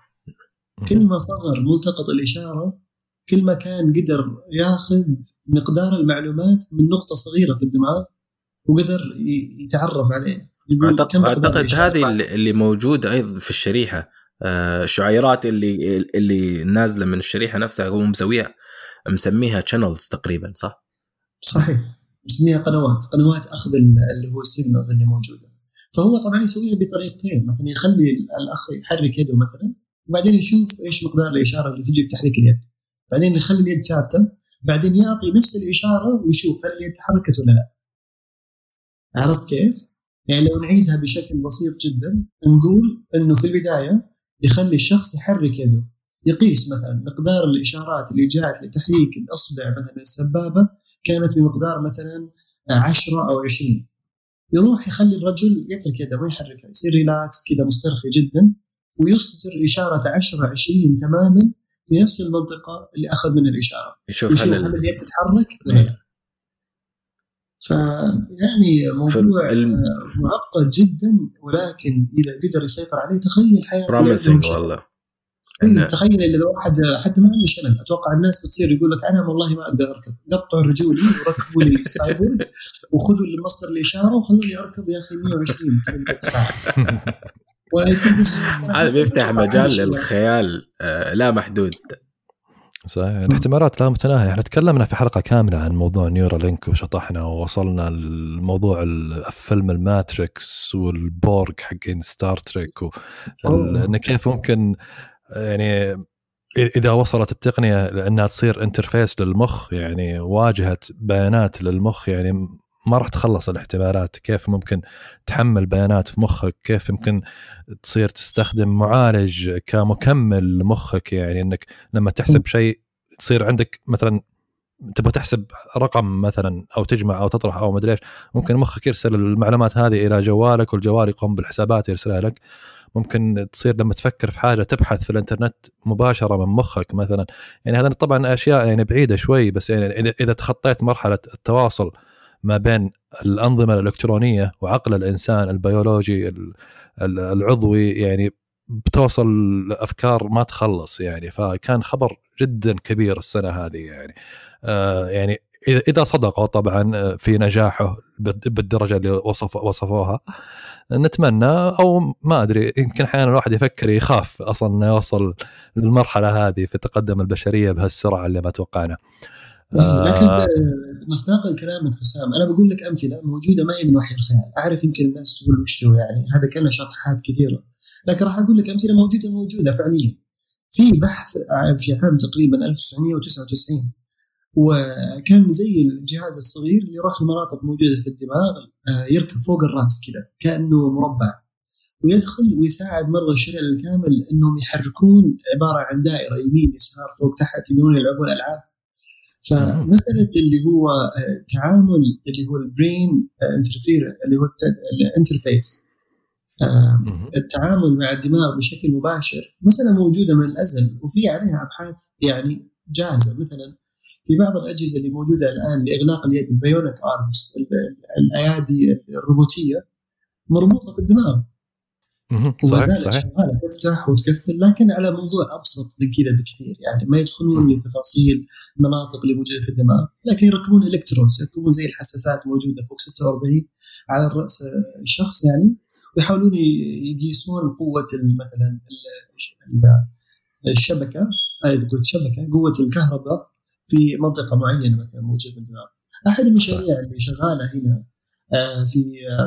كل ما صغر ملتقط الإشارة كل ما كان قدر ياخذ مقدار المعلومات من نقطة صغيرة في الدماغ وقدر يتعرف عليه. اعتقد أعتقد هذه اللي موجودة أيضا في الشريحة. آه، الشعيرات اللي اللي نازلة من الشريحة نفسها هو مسويها. مسميها channels تقريبا صح؟ صحيح. مسميها قنوات. قنوات أخذ اللي هو ال signals اللي موجودة. فهو طبعا يسويها بطريقتين. مثلا يخلي الأخ يحرك يده مثلا وبعدين يشوف إيش مقدار الإشارة اللي تجي بتحريك اليد. بعدين يخلي اليد ثابتة. بعدين يعطي نفس الإشارة ويشوف هل اليد تحركت ولا لا. عرفت كيف؟ يعني لو نعيدها بشكل بسيط جدا نقول إنه في البداية يخلي الشخص يحرك يده. يقيس مثلا مقدار الإشارات اللي جاءت لتحريك الأصبع مثلا السبابه كانت بمقدار مثلا 10 أو 20 يروح يخلي الرجل يترك يده ما يحركها يصير ريلاكس كذا مسترخي جدا ويصدر إشارة 10 20 تماما في نفس المنطقة اللي أخذ منها الإشارة. يشوف, يشوف هل, هل اليد تتحرك؟ ولا لا فيعني موضوع ال... معقد جدا ولكن إذا قدر يسيطر عليه تخيل حياته. والله. إن... تخيل إذا واحد حتى ما عنده شلل أتوقع الناس بتصير يقول لك أنا والله ما أقدر أركض. قطعوا رجولي وركبوا لي السايبر [laughs] وخذوا مصدر الاشاره وخلوني أركض يا أخي 120 كم ساعه هذا بيفتح مجال للخيال آه، لا محدود. صحيح. الاحتمالات لا متناهية. إحنا تكلمنا في حلقة كاملة عن موضوع نيورا لينك وشطحنا ووصلنا لموضوع فيلم الماتريكس والبورغ حقين ستار تريك انه كيف ممكن يعني إذا وصلت التقنية لأنها تصير interface للمخ يعني واجهة بيانات للمخ يعني ما راح تخلص الاحتمالات كيف ممكن تحمل بيانات في مخك كيف يمكن تصير تستخدم معالج كمكمل لمخك يعني إنك لما تحسب شيء تصير عندك مثلا تبغى تحسب رقم مثلا أو تجمع أو تطرح أو مدري إيش ممكن مخك يرسل المعلومات هذه إلى جوالك والجوال يقوم بالحسابات يرسلها لك. ممكن تصير لما تفكر في حاجة تبحث في الإنترنت مباشرة من مخك مثلا. يعني هذا طبعا أشياء يعني بعيدة شوي بس يعني إذا تخطيت مرحلة التواصل ما بين الأنظمة الإلكترونية وعقل الإنسان البيولوجي العضوي يعني بتوصل لافكار ما تخلص يعني. فكان خبر جدا كبير السنة هذه يعني. آه يعني إذا صدقوا طبعا في نجاحه بالدرجة اللي وصف وصفوها. نتمنى أو ما أدري يمكن أحيانا الواحد يفكر يخاف أصلا إنه يوصل للمرحلة هذه في تقدم البشرية بهالسرعة اللي ما توقعنا. آه. لكن مصداقا لكلامك حسام أنا بقول لك أمثلة موجودة ما هي من وحي الخيال، أعرف يمكن الناس تقول وش يعني هذا كان شطحات كثيرة، لكن راح أقول لك أمثلة موجودة موجودة فعليا. في بحث في عام تقريبا 1999 وكان زي الجهاز الصغير اللي يروح لمناطق موجودة في الدماغ آه، يركب فوق الراس كذا كأنه مربع. ويدخل ويساعد مرضى الشلل الكامل إنهم يحركون عبارة عن دائرة يمين يسار فوق تحت يقدرون يلعبون ألعاب. فمسألة اللي هو آه، تعامل اللي هو ال brain interfere آه، اللي هو ال interface التعامل مع الدماغ بشكل مباشر مسألة موجودة من الأزل وفي عليها أبحاث يعني جاهزة. مثلا في بعض الأجهزة اللي موجودة الآن لإغلاق اليد ال bionic arms الأيادي الروبوتية مربوطة في الدماغ. وما زالت شغالة تفتح وتقفل لكن على موضوع أبسط من كذا بكثير. يعني ما يدخلون لتفاصيل المناطق اللي موجودة في الدماغ لكن يركبون إلكترونز يركبون زي الحساسات موجودة فوق 46 على الراس الشخص يعني ويحاولون يقيسون قوة مثلا الشبكة قلت شبكه قوة الكهرباء في منطقة معينة مثلا موجوده في الدماغ أحد المشاريع اللي شغالة هنا آه، في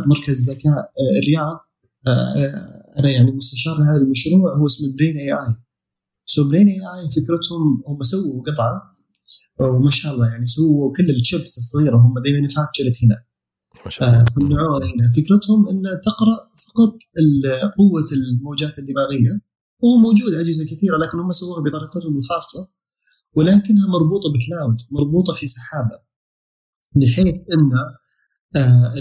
مركز ذكاء آه، الرياض آه، أنا يعني مستشار لهذا المشروع هو اسمه برين اي اي so Brain AI فكرتهم هم سووا قطعة وما شاء الله يعني سووا كل الشيبس الصغيرة هم دائما manufactured هنا. ما شاء الله. صنعوها هنا. فكرتهم ان تقرأ فقط قوة الموجات الدماغية وهو موجود أجهزة كثيرة لكن هم سووها بطريقتهم الخاصة. ولكنها مربوطة ب cloud مربوطة في سحابة. بحيث إن آه،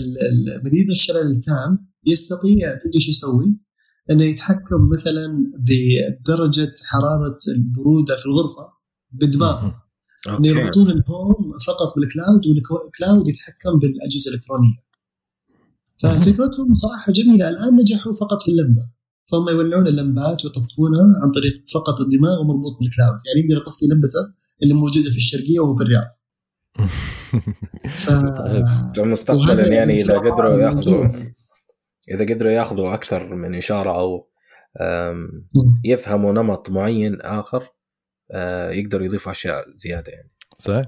مريض الشلل التام يستطيع تدري شو يسوي؟ انه يتحكم مثلا بدرجة حرارة البرودة في الغرفة بدماغه. انه يربطون ال home فقط بال cloud وال cloud يتحكم بالأجهزة الإلكترونية. ففكرتهم صراحة جميلة الآن نجحوا فقط في اللمبة. فهم يولعون اللمبات ويطفونها عن طريق فقط الدماغ ومربوط بال cloud. يعني يقدر يطفي لمبته اللي موجودة في الشرقية وهو في الرياض. [laughs] ف... طيب. مستقبلا يعني إذا قدروا ياخذوا إذا قدروا يأخذوا أكثر من إشارة أو يفهموا نمط معين آخر آه، يقدروا يضيفوا أشياء زيادة يعني. صحيح.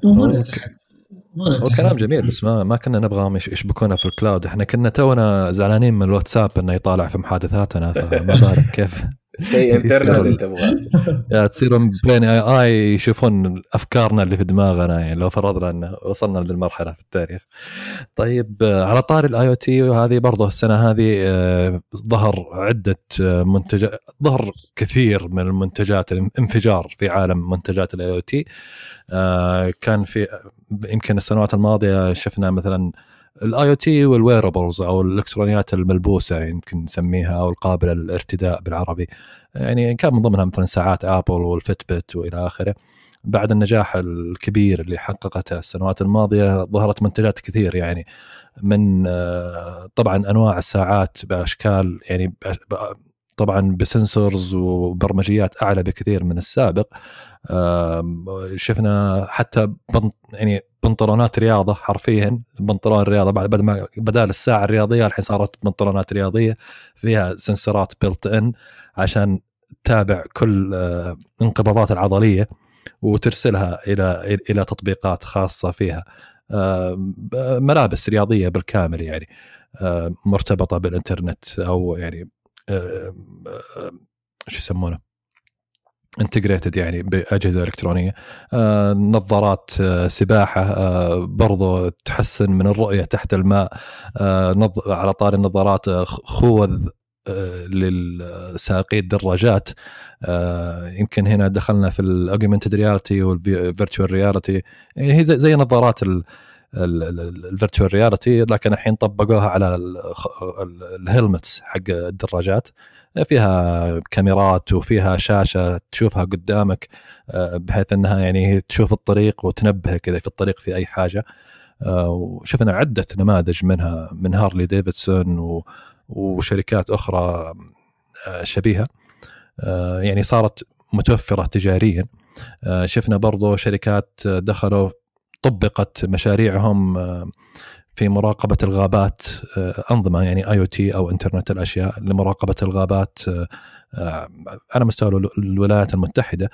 هو كلام [laughs] جميل بس ما ما كنا نبغاهم يشبكونا في ال cloud إحنا كنا تونا زعلانين من الواتساب إنه يطالع في محادثاتنا فما بالك كيف. شيء internal [laughs] تبغاه. يا تصير بين AI يشوفون أفكارنا اللي في دماغنا يعني لو فرضنا إن وصلنا للمرحله في التاريخ. طيب على طار ال IoT وهذه برضه السنة هذه آه، ظهر عدة آه، منتجات ظهر كثير من المنتجات الانفجار في عالم منتجات ال IoT. آه، كان في يمكن السنوات الماضية شفنا مثلا ال IoT وال wearables أو الإلكترونيات الملبوسة يمكن نسميها أو القابلة للارتداء بالعربي. يعني كان من ضمنها مثلا ساعات Apple وال Fitbit وإلى آخره. بعد النجاح الكبير اللي حققته السنوات الماضية ظهرت منتجات كثير يعني. من آه، طبعا أنواع الساعات بأشكال يعني طبعا بسنسورز وبرمجيات أعلى بكثير من السابق. شفنا حتى يعني بنطلونات رياضة حرفيا بنطلون رياضة بعد ما بدال الساعة الرياضية الحين صارت بنطلونات رياضية فيها سنسورات بيلت ان عشان تتابع كل آه، انقباضات العضلية وترسلها إلى إلى تطبيقات خاصة فيها ملابس رياضية بالكامل يعني مرتبطة بالإنترنت أو يعني شو يسمونه؟ انتجريتد يعني بأجهزة إلكترونية. آه نظارات آه سباحة آه برضو تحسن من الرؤية تحت الماء. آه نظ... على طار النظارات آه خوذ آه الدراجات آه يمكن هنا دخلنا في ال augmented reality وال virtual reality يعني هي زي, زي نظارات ال virtual reality لكن الحين طبقوها على ال helmets حق الدراجات. فيها كاميرات وفيها شاشة تشوفها قدامك آه، بحيث إنها يعني تشوف الطريق وتنبهك اذا في الطريق في أي حاجة. آه، وشفنا عدة نماذج منها من هارلي ديفيدسون وشركات أخرى آه، شبيهة. يعني صارت متوفرة تجاريا. شفنا برضو شركات دخلوا طبقت مشاريعهم في مراقبة الغابات آه، أنظمة يعني IoT أو إنترنت الأشياء لمراقبة الغابات آه، آه، على مستوى الولايات المتحدة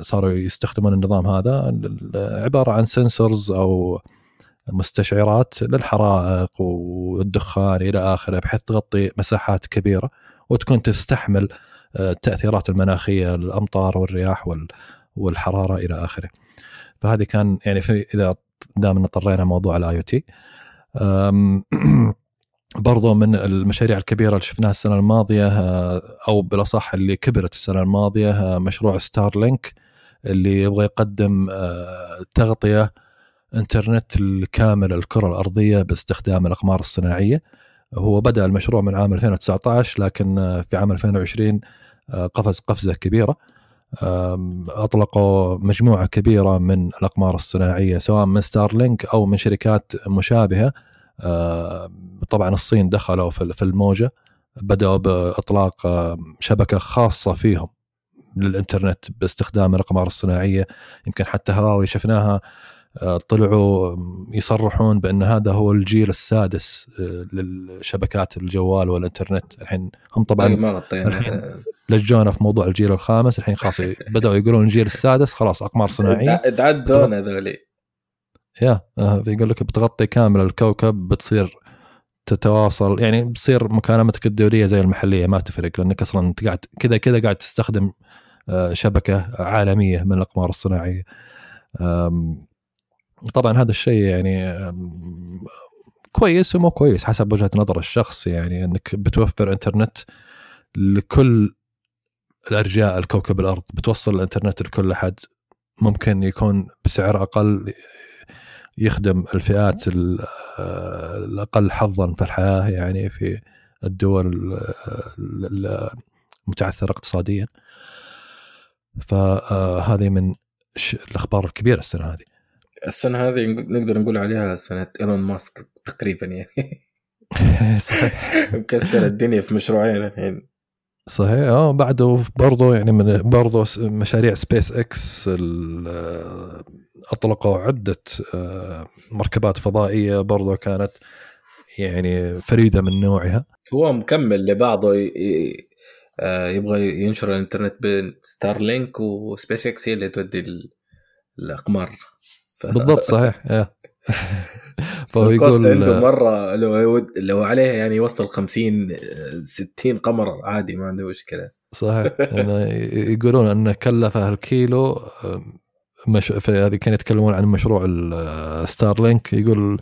صاروا يستخدمون النظام هذا عبارة عن sensors أو مستشعرات للحرائق والدخان إلى آخره بحيث تغطي مساحات كبيرة وتكون تستحمل التأثيرات المناخية الأمطار والرياح والحرارة إلى آخره. فهذه كان يعني في إذا دام اضطرينا موضوع ال IoT برضو من المشاريع الكبيرة اللي شفناها السنة الماضية آه، أو بالأصح اللي كبرت السنة الماضية آه، مشروع ستار لينك اللي يبغى يقدم آه، تغطية إنترنت الكامل الكرة الأرضية باستخدام الأقمار الصناعية. هو بدأ المشروع من عام 2019 لكن في عام 2020 قفز قفزة كبيرة. أطلقوا مجموعة كبيرة من الأقمار الصناعية سواء من ستارلينك أو من شركات مشابهة. طبعا الصين دخلوا في الموجة بدأوا بإطلاق شبكة خاصة فيهم للإنترنت باستخدام الأقمار الصناعية. يمكن حتى هواوي شفناها طلعوا يصرحون بأن هذا هو الجيل السادس آه، للشبكات الجوال والإنترنت. الحين هم طبعا الحين لجونا في موضوع الجيل الخامس. الحين خلاص [laughs] بدأوا يقولون الجيل السادس خلاص أقمار صناعية. تعدون هذولي يا آه، يقول لك بتغطي كامل الكوكب بتصير تتواصل يعني بتصير مكالمتك الدولية زي المحلية ما تفرق لأنك أصلا أنت قاعد كذا كذا قاعد تستخدم شبكة عالمية من الأقمار الصناعية. طبعا هذا الشيء يعني كويس ومو كويس حسب وجهة نظر الشخص يعني إنك بتوفر إنترنت لكل الأرجاء الكوكب الأرض بتوصل الإنترنت لكل أحد ممكن يكون بسعر أقل يخدم الفئات الأقل حظا في الحياة يعني في الدول المتعثرة اقتصاديا. فهذه من الأخبار الكبيرة السنة هذه. السنة هذه نقدر نقول عليها سنة إيلون ماسك تقريبا يعني. [laughs] صحيح. مكسر الدنيا في مشروعين الحين. صحيح. آه بعده برضه يعني من برضه مشاريع سبيس إكس أطلقوا عدة آه، مركبات فضائية برضه كانت يعني فريدة من نوعها. هو مكمل لبعضه آه، يبغى ينشر الإنترنت بين ستار لينك وسبيس إكس هي اللي تودي الأقمار. ف... بالضبط [laughs] صحيح [laughs] فهو يقول عنده مرة لو لو عليه يعني يوصل 50 60 قمر عادي ما عنده مشكلة. صحيح. [laughs] يقولون انه كلفه الكيلو مش هذه كانوا يتكلمون عن مشروع الستار لينك يقول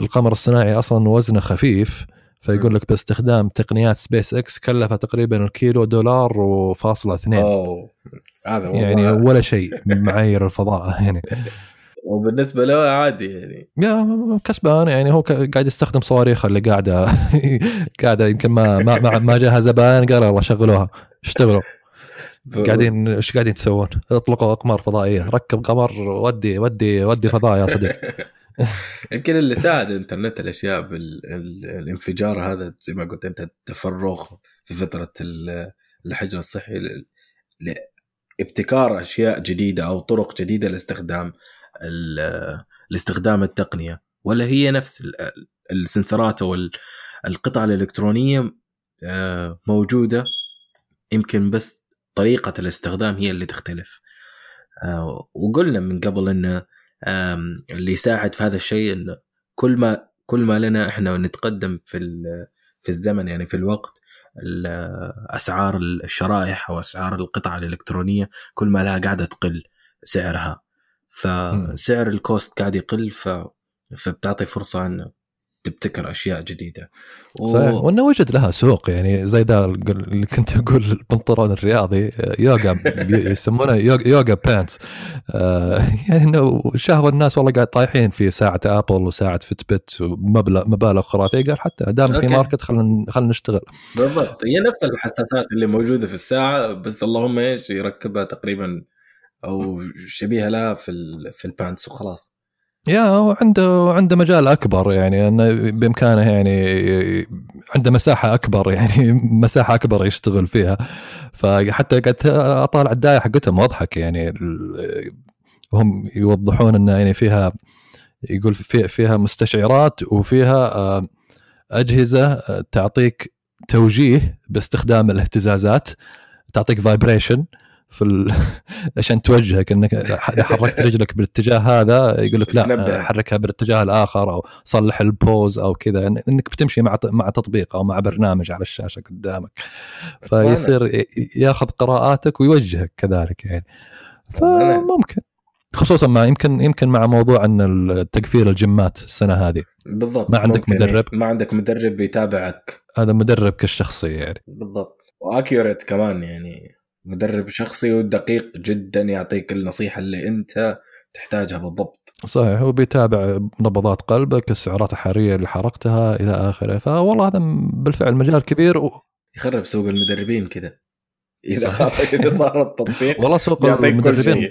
القمر الصناعي أصلا وزنه خفيف فيقول لك باستخدام تقنيات سبيس إكس كلفه تقريبا الكيلو دولار وفاصلة اثنين. أوه. هذا يعني ولا شيء من معايير الفضاء يعني. وبالنسبة له عادي يعني. يا كسبان يعني هو قاعد يستخدم صواريخ اللي قاعدة [laughs] قاعدة يمكن ما ما ما جاها زبائن قال يلا شغلوها. اشتغلوا. قاعدين إيش قاعدين تسوون؟ اطلقوا اقمار فضائية. ركب قمر ودي ودي ودي فضاء يا صديق. [laughs] يمكن اللي ساعد انترنت الأشياء بالانفجار هذا زي ما قلت أنت التفرغ في فترة الحجر الصحي لابتكار أشياء جديدة أو طرق جديدة لاستخدام لاستخدام التقنية ولا هي نفس السنسرات أو القطع الإلكترونية آه، موجودة يمكن بس طريقة الاستخدام هي اللي تختلف. آه، وقلنا من قبل إن اللي يساعد في هذا الشيء انه كل ما كل ما لنا إحنا نتقدم في في الزمن يعني في الوقت أسعار الشرائح أو أسعار القطع الإلكترونية كل ما لها قاعدة تقل سعرها. فسعر ال cost قاعد يقل ف فبتعطي فرصة انه تبتكر أشياء جديدة. و... صحيح. وإنه وجد لها سوق يعني زي ذا اللي كنت أقول [laughs] البنطلون الرياضي يوغا [laughs] يسمونه yoga pants. آه [laughs] يعني إنه شافوا الناس والله قاعد طايحين في ساعة ابل وساعة فيت بيت ومبلغ مبالغ خرافية. قال حتى دام في market خلينا خلينا نشتغل. بالضبط. هي نفس الحساسات اللي موجودة في الساعة بس اللهم إيش يركبها تقريبا أو شبيهة لها في في البانتس وخلاص. يا هو عنده مجال أكبر يعني أنه بإمكانه يعني عنده مساحة أكبر يعني [laughs] مساحة أكبر يشتغل فيها. فحتى قاعد أطالع الداية حقتهم وأضحك يعني هم يوضحون إنه يعني فيها يقول في فيها مستشعرات وفيها آه، أجهزة تعطيك توجيه باستخدام الاهتزازات تعطيك vibration في ال... [laughs] عشان توجهك إنك إذا حركت [laughs] رجلك بالاتجاه هذا يقول لك لا حركها بالاتجاه الآخر أو صلح ال pose أو كذا إنك بتمشي مع مع تطبيق أو مع برنامج على الشاشة قدامك. فيصير ياخذ قراءاتك ويوجهك كذلك يعني. فممكن. خصوصا مع يمكن يمكن مع موضوع إن التقفيل الجيمات السنة هذه. بالضبط. ما عندك مدرب. ما عندك مدرب يتابعك. هذا مدربك الشخصي يعني. بالضبط. وأكيوريت كمان يعني. مدرب شخصي ودقيق جدا يعطيك النصيحة اللي أنت تحتاجها بالضبط. صحيح هو بيتابع نبضات قلبك السعرات الحرارية اللي حرقتها إلى آخره. فوالله هذا بالفعل مجال كبير و... يخرب سوق المدربين كذا. إذا إذا صار التطبيق والله سوق المدربين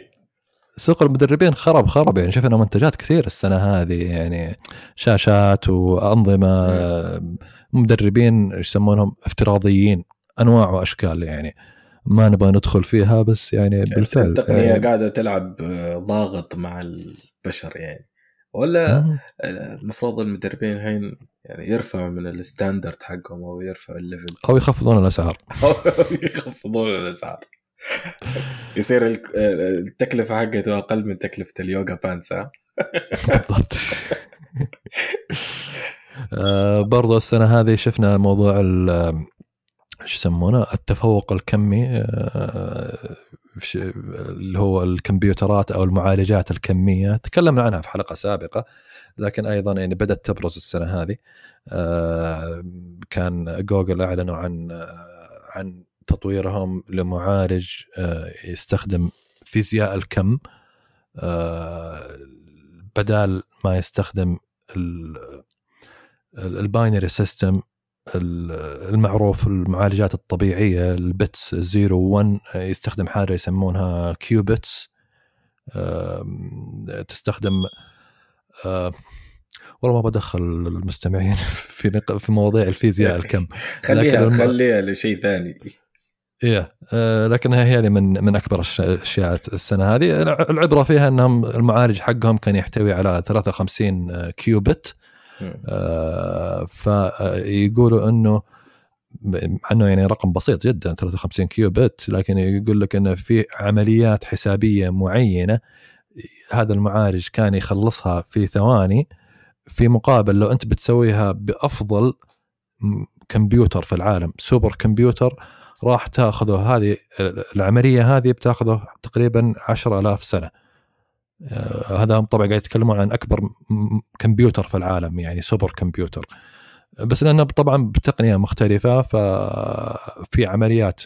سوق المدربين خرب خرب. يعني شفنا منتجات كثير السنة هذه يعني شاشات وأنظمة مدربين يسمونهم؟ افتراضيين أنواع وأشكال يعني. ما نبغى ندخل فيها بس يعني, يعني بالفعل التقنية يعني قاعدة تلعب آه، ضاغط مع البشر يعني. ولا المفروض المدربين الحين يعني يرفعوا من ال standard حقهم أو يرفعوا ال level. أو يخفضون الأسعار. [laughs] أو يخفضون الأسعار. يصير آه، التكلفة حقته أقل من تكلفة ال yoga pants بالضبط. [laughs] آه برضو السنة هذه شفنا موضوع إيش يسمونه التفوق الكمي آه، اللي هو الكمبيوترات أو المعالجات الكمية. تكلمنا عنها في حلقة سابقة لكن أيضا يعني بدأت تبرز السنة هذه. آه، كان جوجل أعلنوا عن آه، عن تطويرهم لمعالج يستخدم فيزياء الكم. بدال ما يستخدم ال binary system المعروف المعالجات الطبيعية ال bits 0 1 يستخدم حاجة يسمونها qubits تستخدم والله ما بدخل المستمعين [laughs] في في مواضيع الفيزياء الكم. [laughs] خليها خليها لشيء ثاني. إيه آه لكنها هي هذه من من أكبر الأشياء السنة هذه. العبرة فيها إنهم المعالج حقهم كان يحتوي على 53 كيوبت آه فيقولوا انه مع إنه يعني رقم بسيط جدا 53 كيوبت لكن يقول لك إنه في عمليات حسابية معينة هذا المعالج كان يخلصها في ثواني في مقابل لو أنت بتسويها بأفضل كمبيوتر في العالم super computer راح تاخذه هذه العملية هذه بتاخذه تقريبا 10000 سنة. آه، هذا طبعا قاعد يتكلمون عن أكبر كمبيوتر في العالم يعني super computer. بس لأنه طبعا بتقنية مختلفة ففي عمليات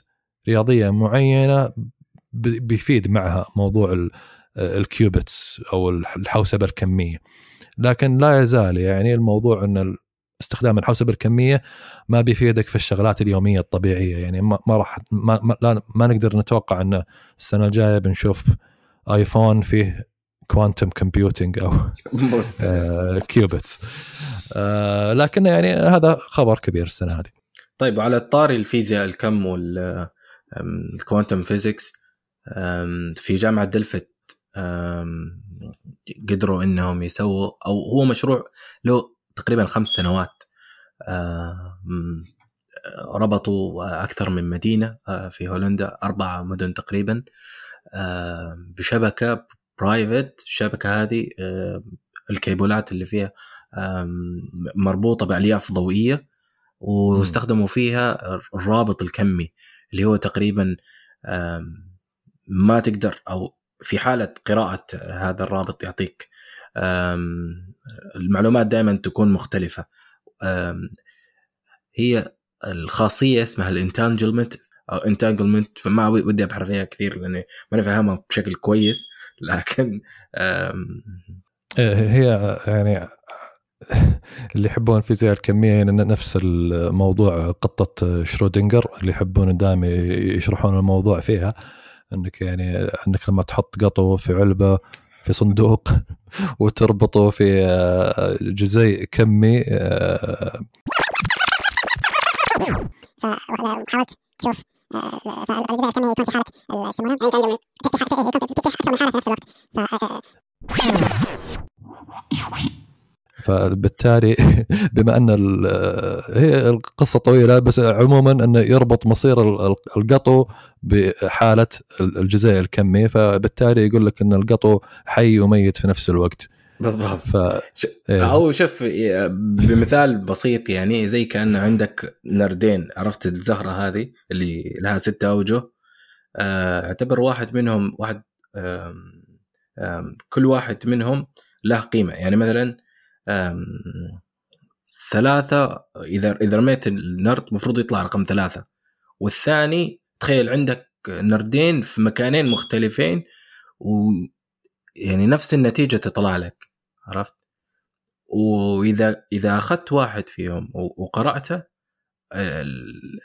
رياضية معينة بيفيد معها موضوع ال qubits أو الحوسبة الكمية. لكن لا يزال يعني الموضوع إن استخدام الحوسبة الكمية ما بيفيدك في الشغلات اليومية الطبيعية. يعني ما, راح ما, ما, ما نقدر نتوقع إن السنة الجاية بنشوف آيفون فيه quantum computing أو آه qubits آه لكن يعني هذا خبر كبير السنة هذه. طيب على الطاري الفيزياء الكم وال quantum physics في جامعة دلفت قدروا إنهم يسووا أو هو مشروع له تقريبا خمس سنوات ربطوا أكثر من مدينة آه، في هولندا أربع مدن تقريبا بشبكة private الشبكة هذه الكيبلات اللي فيها مربوطة بالياف ضوئيه واستخدموا فيها الرابط الكمي اللي هو تقريبا ما تقدر أو في حالة قراءة هذا الرابط يعطيك المعلومات دائما تكون مختلفة. هي الخاصية اسمها ال entanglement أو entanglement فما ودي أبحر فيها كثير لأني ما فاهمها بشكل كويس لكن إيه، هي يعني [laughs] اللي يحبون الفيزياء الكمية يعني نفس الموضوع قطة شرودنجر اللي يحبون دائما يشرحون الموضوع فيها إنك يعني إنك لما تحط قطو في علبة في صندوق [laughs] وتربطه في آه، جزيء كمي آه، فحاولت تشوف الجزيء الكمي يكون في حاله يسمونها يكون في أكثر من حاله في نفس الوقت فبالتالي بما ان هي القصة طويله بس عموما انه يربط مصير القطو بحاله الجزيء الكمي فبالتالي يقول لك ان القطو حي وميت في نفس الوقت بالضبط. ف... إيه. أو شوف بمثال بسيط يعني زي كان عندك نردين عرفت الزهرة هذه اللي لها ستة أوجه؟ آه، اعتبر واحد منهم واحد كل واحد منهم له قيمة. يعني مثلا ثلاثة إذا إذا رميت النرد المفروض يطلع رقم ثلاثة. والثاني تخيل عندك نردين في مكانين مختلفين و يعني نفس النتيجة تطلع لك عرفت؟ وإذا إذا أخذت واحد فيهم وقرأته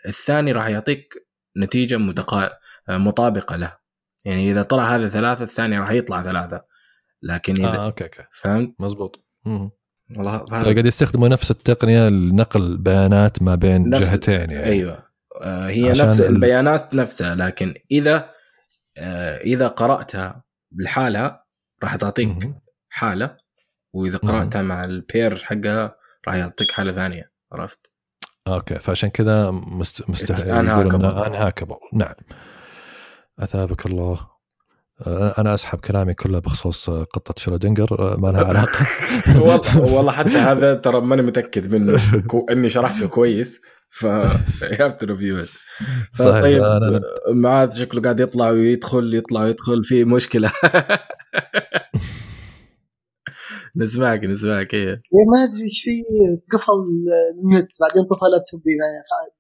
الثاني راح يعطيك نتيجة متقا... مطابقة له. يعني إذا طلع هذا ثلاثة الثاني راح يطلع ثلاثة. لكن إذا آه okay okay. فهمت؟ مزبوط والله قاعد يستخدموا نفس التقنية لنقل بيانات ما بين جهتين يعني. أيوه. آه هي نفس البيانات نفسها لكن إذا آه إذا قرأتها لحالها راح تعطيك حالة وإذا قرأتها مع ال pair حقها راح يعطيك حالة ثانية عرفت؟ okay فعشان كذا مست... مستحيل unhackable نعم. أثابك الله. أنا أسحب كلامي كله بخصوص قطة شرودنجر ما لها علاقة. [laughs] والله والله حتى هذا ترى ماني متأكد منه. كو إني شرحته كويس ف have to review it طيب معاذ شكله قاعد يطلع ويدخل يطلع ويدخل في مشكلة. [laughs] نسمعك نسمعك إيه, إيه، ما أدري إيش في قفل النت بعدين طفى لابتوبي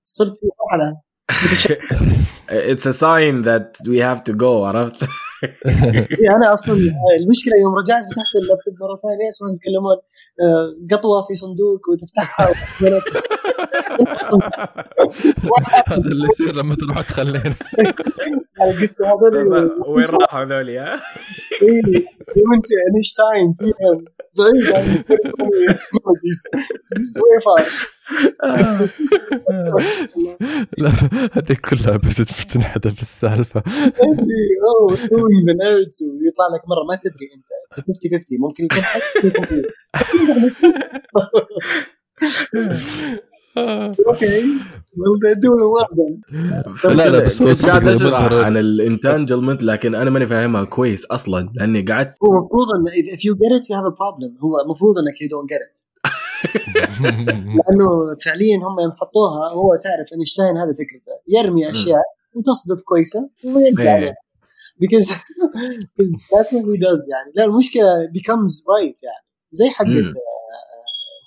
صرت في مرحلة. [laughs] It's a sign that we have to go عرفت؟ [laughs] إيه، أنا أصلا المشكلة يوم رجعت فتحت اللابتوب مرة ثانية اسمهم يتكلمون آه، قطوة في صندوق وتفتحها هذا اللي يصير لما تروح تخلينا [laughs] قلت هذول وين راحوا هذول ها؟ إيه، يوم انت اينشتاين فيها بعيد عن. لا هذه كلها بتنحدى في السالفه oh the nerds ويطلع لك مره ما تدري انت It's a 50 50 ممكن يكون حق okay. then لا لا بس هو قاعد اشرح عن ال entanglement لكن أنا ماني فاهمها كويس أصلا لأني قعدت هو المفروض إن if you get it you have a problem. هو المفروض إنك you don't get it. [laughs] لأنه فعليا هم يوم حطوها هو تعرف إينشتاين هذا فكرته. يرمي أشياء وتصدف كويسة ويرجع إيه. عليها. because [laughs] because that's what he does يعني. لا المشكلة becomes right يعني. زي حق مم.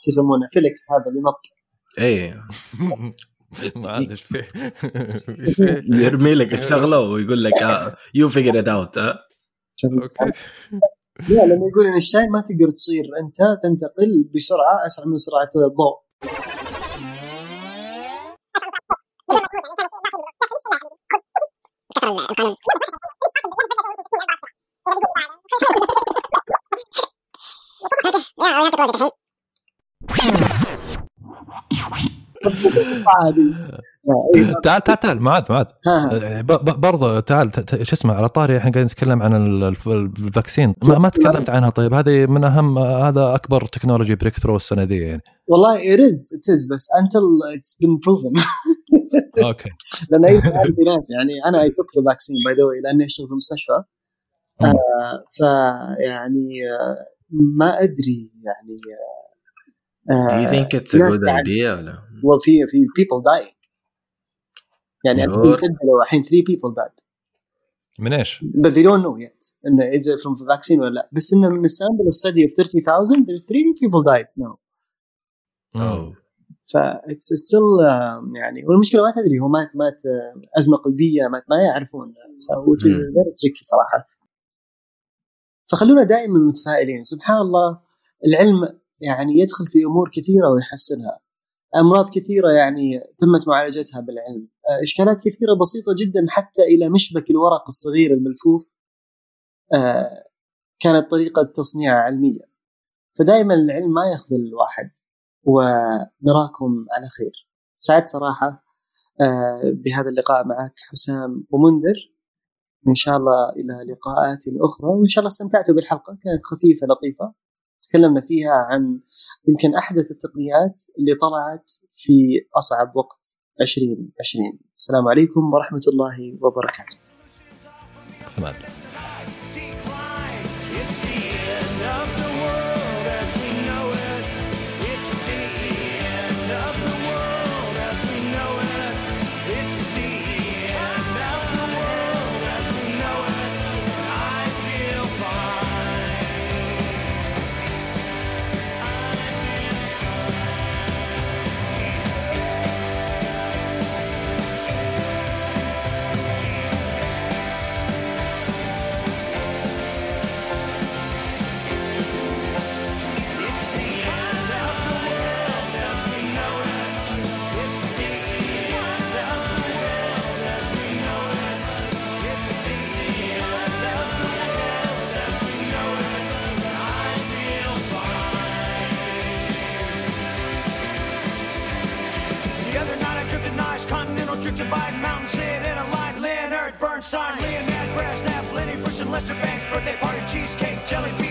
شو يسمونه فيليكس هذا اللي نط إيه. [laughs] ما عاد إيش فيه. [laughs] إيش [laughs] فيه. يرمي لك الشغلة ويقول لك you figure it out okay. لا لما يقول اينشتاين ما تقدر تصير أنت تنتقل بسرعة أسرع من سرعة الضوء هذه إيه. [laughs] تعال تعال تعال معاذ معاذ. ب- برضه تعال شو اسمه على طاري إحنا قاعدين نتكلم عن ال- الف- ال vaccine ما, ما تكلمت عنها طيب هذه من أهم هذا أكبر technology breakthrough السنة دي يعني. والله it is it is بس until it's been proven. [laughs] okay. [laughs] لأن أي في ناس يعني أنا I took the vaccine by the لأني أشتغل في مستشفى. مم. آه فيعني آه ما أدري يعني آه Do you think it's a good idea ولا؟ وفي في people dying يعني. سجلوا الحين 3 people died من إيش؟ but they don't know yet انه is it from the vaccine ولا لا بس انه من السامبل study of 30,000 there's 3 people died now أوه. ف it's still um, يعني والمشكلة ما تدري هو مات مات آه، أزمة قلبية مات ما يعرفون which is مم. very tricky صراحة فخلونا دائما متفائلين سبحان الله العلم يعني يدخل في أمور كثيرة ويحسنها. أمراض كثيرة يعني تمت معالجتها بالعلم. آه، إشكالات كثيرة بسيطة جدا حتى إلى مشبك الورق الصغير الملفوف آه، كانت طريقة تصنيعها علميه فدائما العلم ما يخذل الواحد ونراكم على خير. سعدت صراحة آه، بهذا اللقاء معك حسام ومنذر إن شاء الله إلى لقاءات أخرى وإن شاء الله استمتعتوا بالحلقة كانت خفيفة لطيفة. تكلمنا فيها عن يمكن أحدث التقنيات اللي طلعت في أصعب وقت 2020 السلام عليكم ورحمة الله وبركاته. Bernstein, Leonard Brasnap, Lenny Bruce and Lester Banks, birthday party, cheesecake, jelly bean,